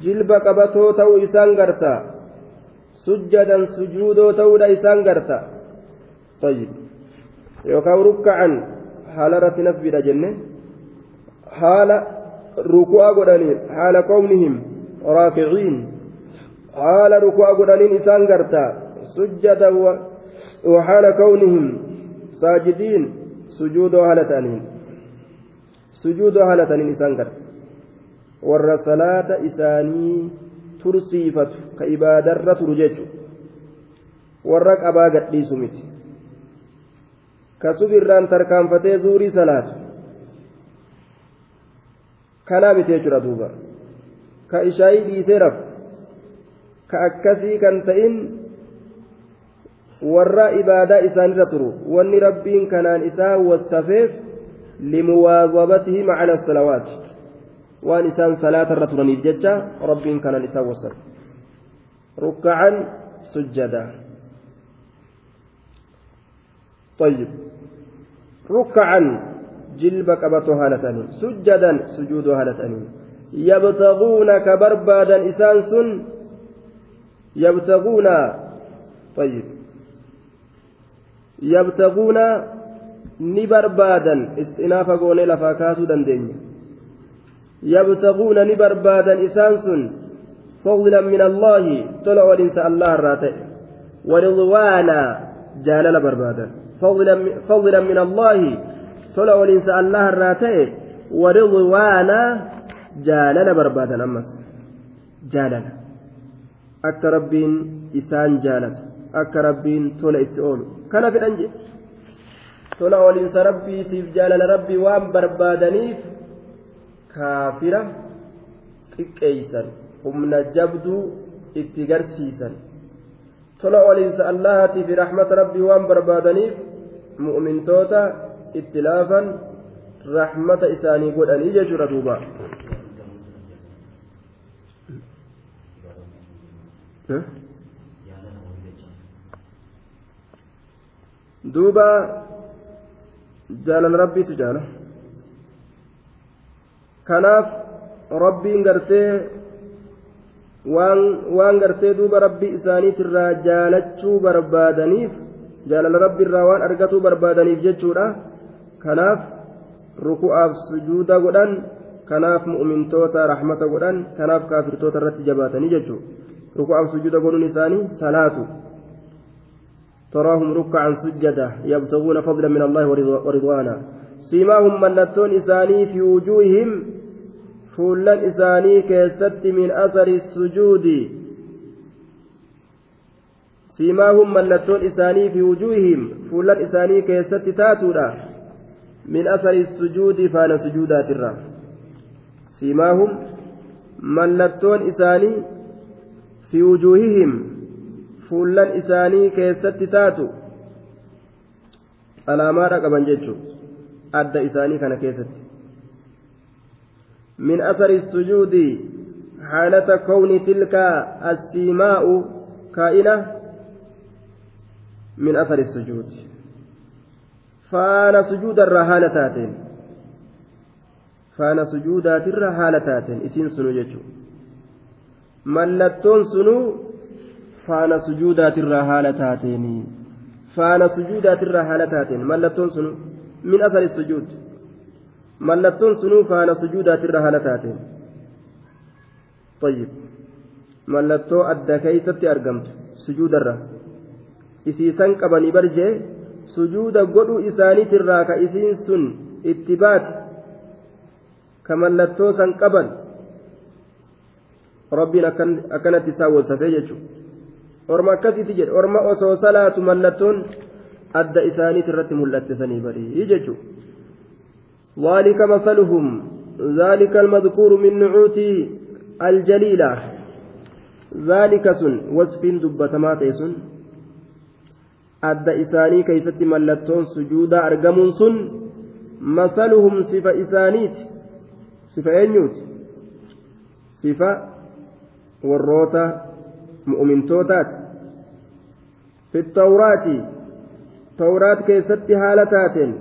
jilba qabatoo ta'uu isaan garta sujjadan sujuudoo ta'uudha isaan garta yookaan rukkacan haala irratti nasbiidha jenne haala ruku'aa godhaniin haala qawmihim raakiciin Haala rukuu'a gudaniin isaan gartaa sujjataa waan ka'uun hin saajjitiin sujjuudoo haala ta'aniin isaan garta Warra Salaata isaanii tursiifatu ka ibadaa irra turuu Warra qabaa gadhiisu miti. Ka subirran tarkaanfatee zurri Salaatu. Ka naamitee curaatu Ka ishaayi dhiisee ka akkasii kan ta'in warra ibaadaa isaanirra turu wanni rabbiin kanaan isaa wasafeef limuwaazabatihi macala salawaati waan isaan salaatarra turaniif jecha rabbiin kanaan isaa wasafe rukkacan sujjadaa طيب ركعا جلب قبته هالتاني سجدا سجود هالتاني يبتغون كبربادا إسانسون يبتغون طيب يبتغون ni barbaadan istinaafa goonee lafaa kaasuu dandeenya yabtaquuna ni barbaadan isaan sun fadlan min allaahi tola odhinsa allah irraa ta'e waridwaana jaalala barbaadan fadlan min allaahi tola odhinsa allah irraa ta'e waridwaana jaalala barbaadan ammas jaalala akka rabbiin isaan jaalatu akka rabbiin tola itti oolu kana fedhan jedhe tola ooliinsa rabbiitiif jaalala rabbii waan barbaadaniif kaafira xiqqeeysan humna jabduu itti garsiisan tola ooliinsa allahatiif rahmata rabbii waan barbaadaniif mu'mintoota itti laafan rahmata isaanii godhanii jechuudha duubaa duuba jaalala rabbiitu jaala kanaaf rabbiin gartee waan gartee duuba rabbii isaaniitirraa jaalachuu barbaadaniif jaalala rabbiirraa waan argatuu barbaadaniif jechuudha kanaaf ruku'aaf sujuuda godhan kanaaf mu'umintoota rahmata godhan kanaaf kaafirtoota irratti jabaatanii jechuudha. ركوع سجود قولون نساني صلاة تراهم ركعا سجدا يبتغون فضلا من الله ورضوانا سيماهم ملتون إساني في وجوههم فولا إساني كيست من أثر السجود سيماهم ملتون إساني في وجوههم فولا إساني كيست تاتورا من أثر السجود فانا سجودات الرحم سيماهم ملتون إساني fi wujuuhihim fuullan isaanii keessatti taatu alaamaadha qaban jechuudha adda isaanii kana keessatti min asari sujuudi haalata kowni tilka assiimaa'u kaa'ina min asari sujuudi faana sujuudarraa haala taateen faana sujuudaatirra haala taateen isiin sunu jechuudha mallattoon sunuu faana sujuudaatirraa haala taateen faana sujuudaatirraa haala taateen mallattoon sunuu min asari sujuud mallattoon sunuu faana sujuudaatirraa haala taateen طيب mallattoo adda keeysatti argamtu sujuudarra isiisan qabanii barjee sujuuda godhu isaaniitirraa ka isiin sun itti baate ka mallattoo san qaban rabbiin akkanatti isaan wasafee jechuudha orma akkasitti jedhe orma osoo salaatu mallattoon adda isaaniit irratti mul'atte sanii badii jechuudha zaalika masaluhum zaalika almadkuuru min nucuutii aljaliila zaalika sun wasfiin dubbatamaa ta'e sun adda isaanii keeysatti mallattoon sujuudaa argamuun sun masaluhum sifa isaaniiti sifa eenyuuti sifa warroota mu'mintootaati fi tawraati tawraat keessatti haala taateen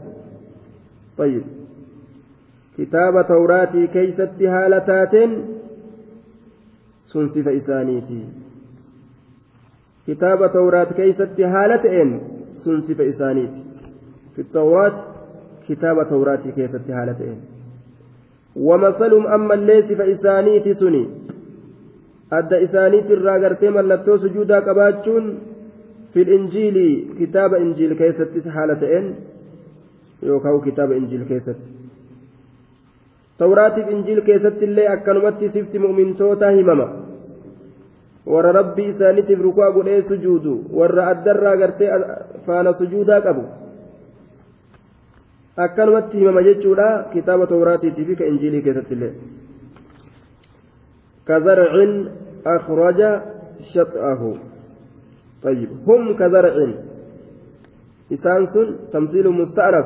طيب كتاب توراتي كيست هالتات سنسف إسانيتي كتاب تورات كيست هالتين سنسف إسانيتي في التوراة كتاب توراتي كيست هالتين ومثلهم أما الليس فإسانيتي سني adda isaaniitti irraa gartee mallattoo sujuudaa qabaachuun fil injiili kitaaba injiil keessattis haala ta'een yookaan kitaaba injiil keessatti tawraatiif injiil keessatti illee akkanumatti sifti mu'mintootaa himama warra rabbii isaaniitiif rukaa godhee sujuudu warra addarraa gartee faana sujuudaa qabu akkanumatti himama jechuudha kitaaba tawraatiitii fi ka injiilii keessatti illee. كزرع أخرج شطأه طيب هم كزرع إسانس تمثيل مستعرف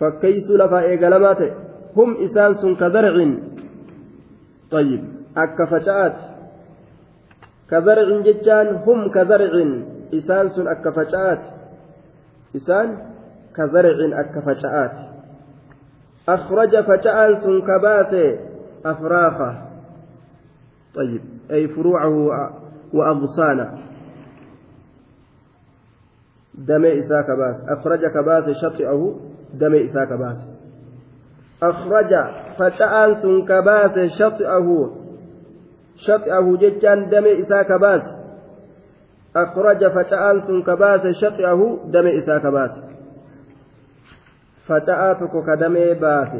فكيس لفا إيقالمات هم إسانس كزرع طيب أكفتشات كزرع جتان هم كزرع إسانس أكفتشات إسان كزرع أكفتشات أخرج فتشان سنكبات أفراخه طيب أي فروعه وأغصانه دمي إساك باس أخرج كباس شطعه دمي إساك باس أخرج فتأنس كباس شطعه شطعه جدا دمي إساك باس أخرج فتأنس كباس شطعه دمي إساك باس فتأتك كدم باس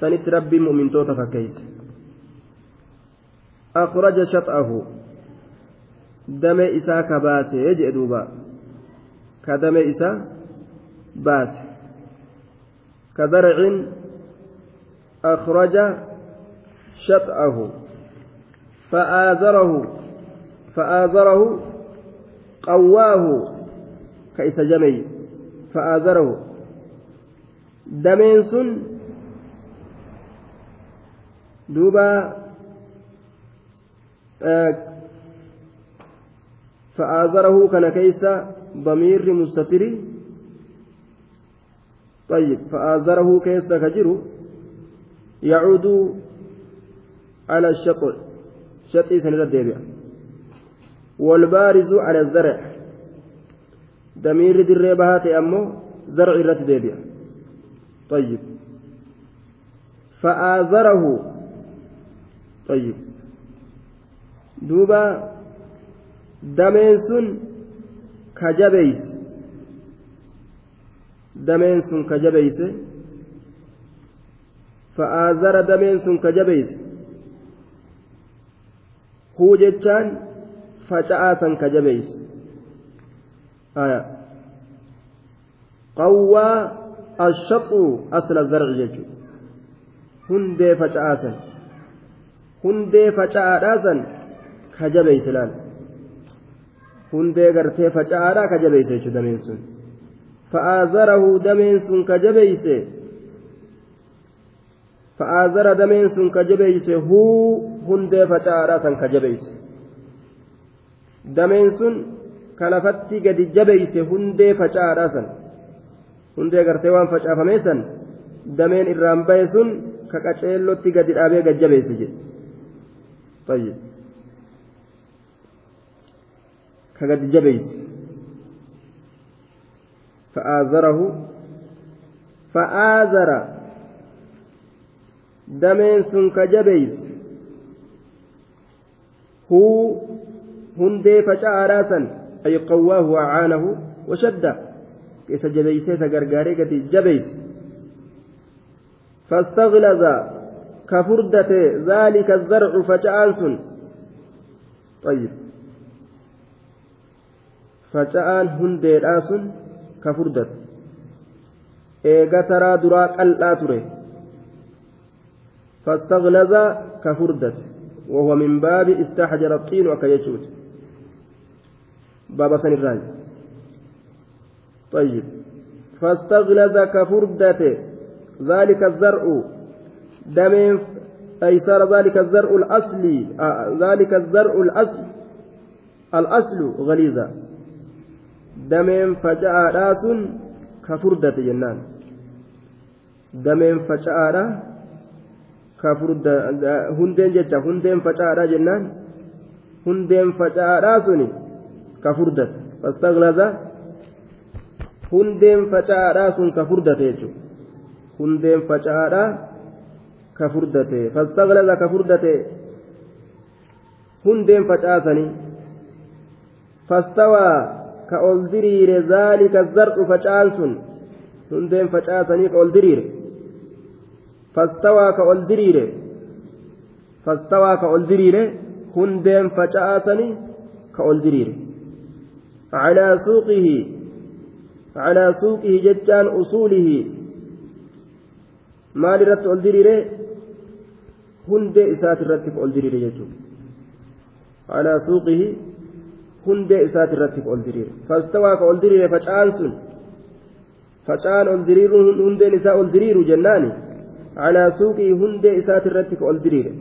سنت ربي مؤمن توتفكيسه أخرج شطأه دم إسا كباسه يجئ دوبا كدم إسا باسه كذرع أخرج شطأه فآزره فآزره قواه كيس جمي فآزره دمين سن دوبا فآزره كان كيس ضمير مستتر طيب فآزره كيس كجر يعود على الشطع شطي سنة الدابع والبارز على الزرع ضمير دريبهات أمه زرع الرت دابع طيب فآزره طيب duuba dameen sun ka jabeeyse dameen sun ka jabeeyse fa'aazara dameen sun ka jabeeyse huu jechaan faca'aa san ka jabeeyse qawwaa ashaxu asla zarci jechuudha hundee faca'aa san hundee faca'aadhaa san kajabeeyse laal hundee gartee faca'aadhaa kajabeeyse jechuudha dameen sun fa'aazarahu dameen sun kajabeeyse fa'aazara dameen sun kajabeeyse huu hundee faca'aadhaa san kajabeeyse dameen sun kalafatti gadi jabeeyse hundee faca'aadhaa san hundee gartee waan facaafamee san dameen irraan bahe sun ka qaceellotti gadi dhaabee gajjabeeyse jedhe. طيب كقد جبيس فآزره فآزر دمين سن كجبيس هو هندي فشاء راسا أي قواه وأعانه وشده isa jabeeyseesa gargaaree gadi jabeeyse fastaglaza ka furdate zaalika zarcu faca'aan sun ayyib faca'aan hundeedhaa sun ka furdate eega taraa duraa qal'aa ture فاستغلظ كفردت وهو من باب استحجر الطين وكيجوت باب سن الراي طيب فاستغلظ كفردت ذلك الزرع دمين أي صار ذلك الزرع الأصلي ذلك الزرع الأصل الأصل غليظا dameen faca'aadhaa sun ka furdate jennaan dameen faca'aadhaa ka furda hundeen jecha hundeen faca'aadhaa jennaan hundeen faca'aadhaa sun ka furdate fastaglaza hundeen faca'aadhaa sun ka furdate jechuudha hundeen faca'aadhaa ka furdate fastaglaza ka furdate hundeen facaasanii fastawaa. ka ol diriire zaalika zar'u facaan sun hundeen facaasanii ka ol diriire fastawaa ka ol diriire fastawaa ka ol diriire hundeen facaasanii ka ol diriire calaa suuqihi calaa suuqihi jechaan usuulihi maal irratti ol diriire hundee isaati irratti ka ol diriire jechuudha calaa suuqihi hundee isaati irratti ol diriire fastawaa ka ol diriire faca'aan sun faca'aan ol diriiru hundeen isaa ol diriiru jennaani calaa suuqii hundee isaati irratti ka ol diriire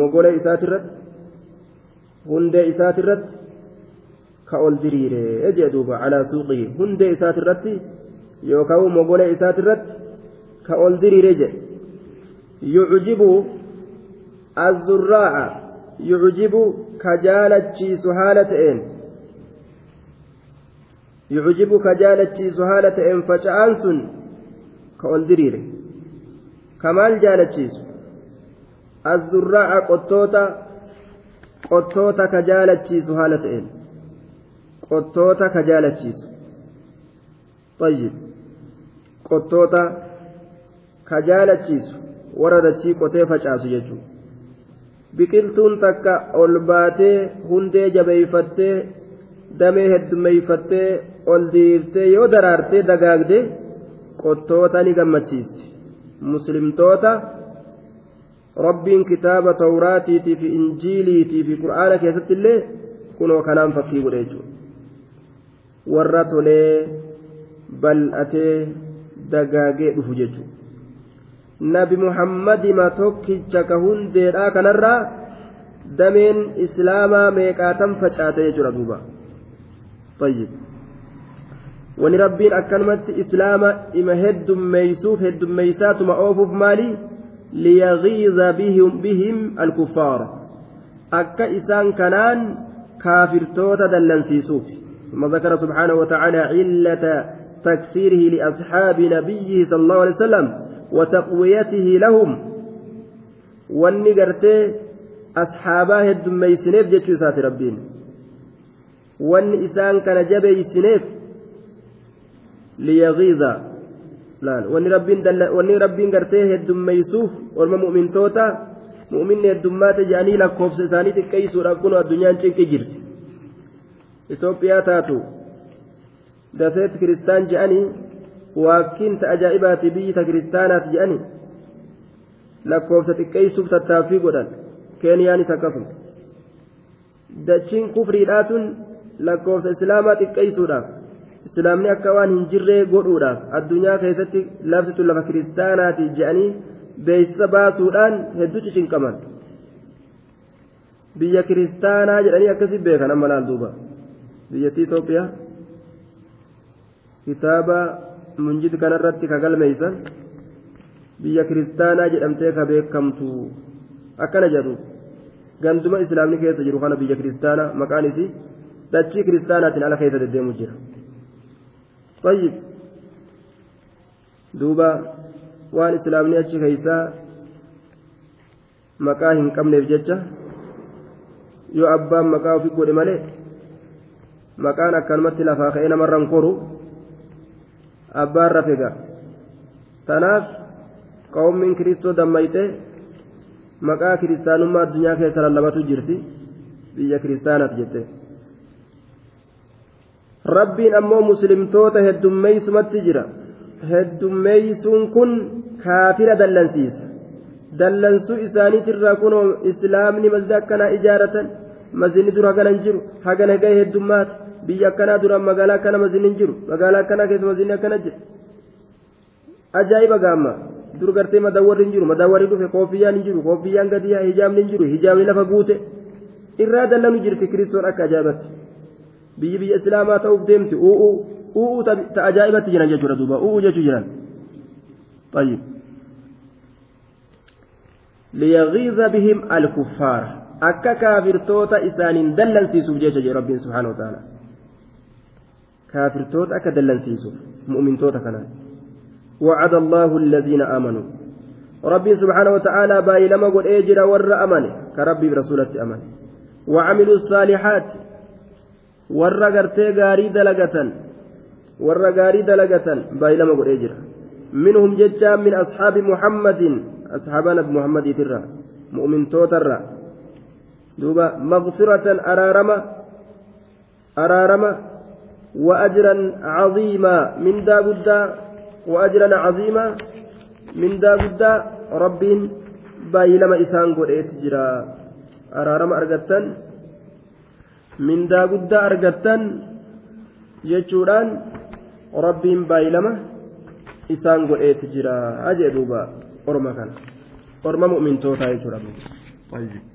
mogolee isaati irratti hundee isaati irratti ka ol diriire jee duuba calaa suuqii hundee isaati irratti yookaan mogolee isaati irratti ka ol diriire jedhe yucjibu azzurraa'a يعجب كجالتشيس هالة إن يعجب كجالتشيس هالة إن فشأنسن كأولدرير كمال جالتشيس الزراع قطوطة qottoota ka jaalachiisu haala ta'een qottoota ka jaalachiisu tayyib qottoota ka jaalachiisu warra dachii qotee facaasu jechuudha biqiltuun takka ol baatee hundee jabeeffattee damee heddumeeffattee ol diirtee yoo daraartee dagaagde qottoota ni gammachiisti muslimtoota rabbiin kitaaba tawraatiitii fi injiiliitii fi qura'aana keessatti illee kunoo kanaan fakkii godhee jiru warra tolee bal'atee dagaagee dhufu jechuudha. nabi muhammadima tokkicha ka hundeedhaa kanarraa dameen islaamaa meeqaatan facaatee jira duuba wani rabbiin akkanumatti islaama ima heddummeeysuuf heddummeeysaatuma oofuuf maali liyagiiza bihim alkuffaara akka isaan kanaan kaafirtoota dallansiisuuf ثم ذكر سبحانه وتعالى علة تكفيره لأصحاب نبيه صلى الله عليه وسلم وتقويته لهم واني قرتي أصحاباه الدميسنيف جتشو ساتي ربين واني إسان كان جبيسنيف ليغيظ laan wanni rabbiin dalla wanni rabbiin gartee heddummeessuuf orma mu'mintoota mu'minni heddummaate jedhanii lakkoofsa isaanii xiqqeessuudhaaf kun addunyaan cinqi jirti Itoophiyaa taatu daseet kiristaan jedhanii wakkiin ta ajaa'ibaati biyyi ta kiristaanaati jedhani lakkoofsa xiqqeessuuf tattaaffii godhan keeniyaanis akkasuma dachiin kufriidhaatun lakkoofsa islaamaa xiqqeessuudhaaf islaamni akka waan hin jirree godhuudhaaf addunyaa keessatti lafti tun lafa kiristaanaati jedhanii beeksisa baasuudhaan hedduu cicinqaman biyya kiristaanaa jedhanii akkasii beekan amma laal duuba biyyattii itoophiyaa kitaaba. munjid kanarratti ka galmeeysan biyya kiristaanaa jedhamtee ka beekamtu akkana jedhu ganduma islaamni keessa jiru kana biyya kiristaanaa maqaan isii dachii kiristaanaatiin ala keessa deddeemu jira طيب duuba waan islaamni achi keeysaa maqaa hin qabneef jecha yoo abbaan maqaa ofi godhe malee maqaan akkanumatti lafaa ka'ee namarran koru irra fegaa tanaaf qawmiin kiristoo dammayte maqaa kiristaanummaa addunyaa keessa lallabatu jirti biyya kiristaanat jette rabbiin ammoo muslimtoota heddummeeysumatti jira heddummeeysuun kun kaafira dallansiisa dallansuu isaaniitirraa kunoo islaamni masjida akkanaa ijaaratan mazini dur haganan jiru hagana gahe heddummaati biyya akkanaa duraan magaalaa akkana mazinni hin jiru magaalaa akkanaa keessa mazinni akkana jira ajaa'iba gaamma dur gartee madaawwarri hin jiru madaawwarri dhufe koofiyyaan hin jiru koofiyyaan gadi yaa hijaabni hin jiru hijaabni lafa guute irraa dallanu jirti kiristoon akka ajaa'ibatti biyyi biyya islaamaa ta'uuf deemti u'uu u'uu ta ajaa'ibatti jiran jechuudha duuba u'uu jechuu jiran طيب ليغيظ بهم الكفار akka kaafirtoota isaanin dallansiisuuf jecha jee rabbiin subhaanahu wa ta'ala كافرتوت أكا دلنسيسوف مؤمنتوت كنان وعد الله الذين آمنوا ربي سبحانه وتعالى باي لما قل اجرا ور امنه كربي برسولتي امنه وعملوا الصالحات ور غرتي غاري دلغتن ور غاري دلغتن باي لما قل اجرا منهم ججا من اصحاب محمد اصحابنا بمحمد ترى مؤمن توترى دوبا مغفرة أرارما أرارما وأجرا عظيما من دا قدا وأجرا عظيما من دا قدا رب باي لما إسان قرأت جرا أرارم أرقتن من دا قدا أرقتن جتشوران رب باي لما إسان قرأت جرا أجدوبا أرمى أرمى مؤمن توتا يجرا طيب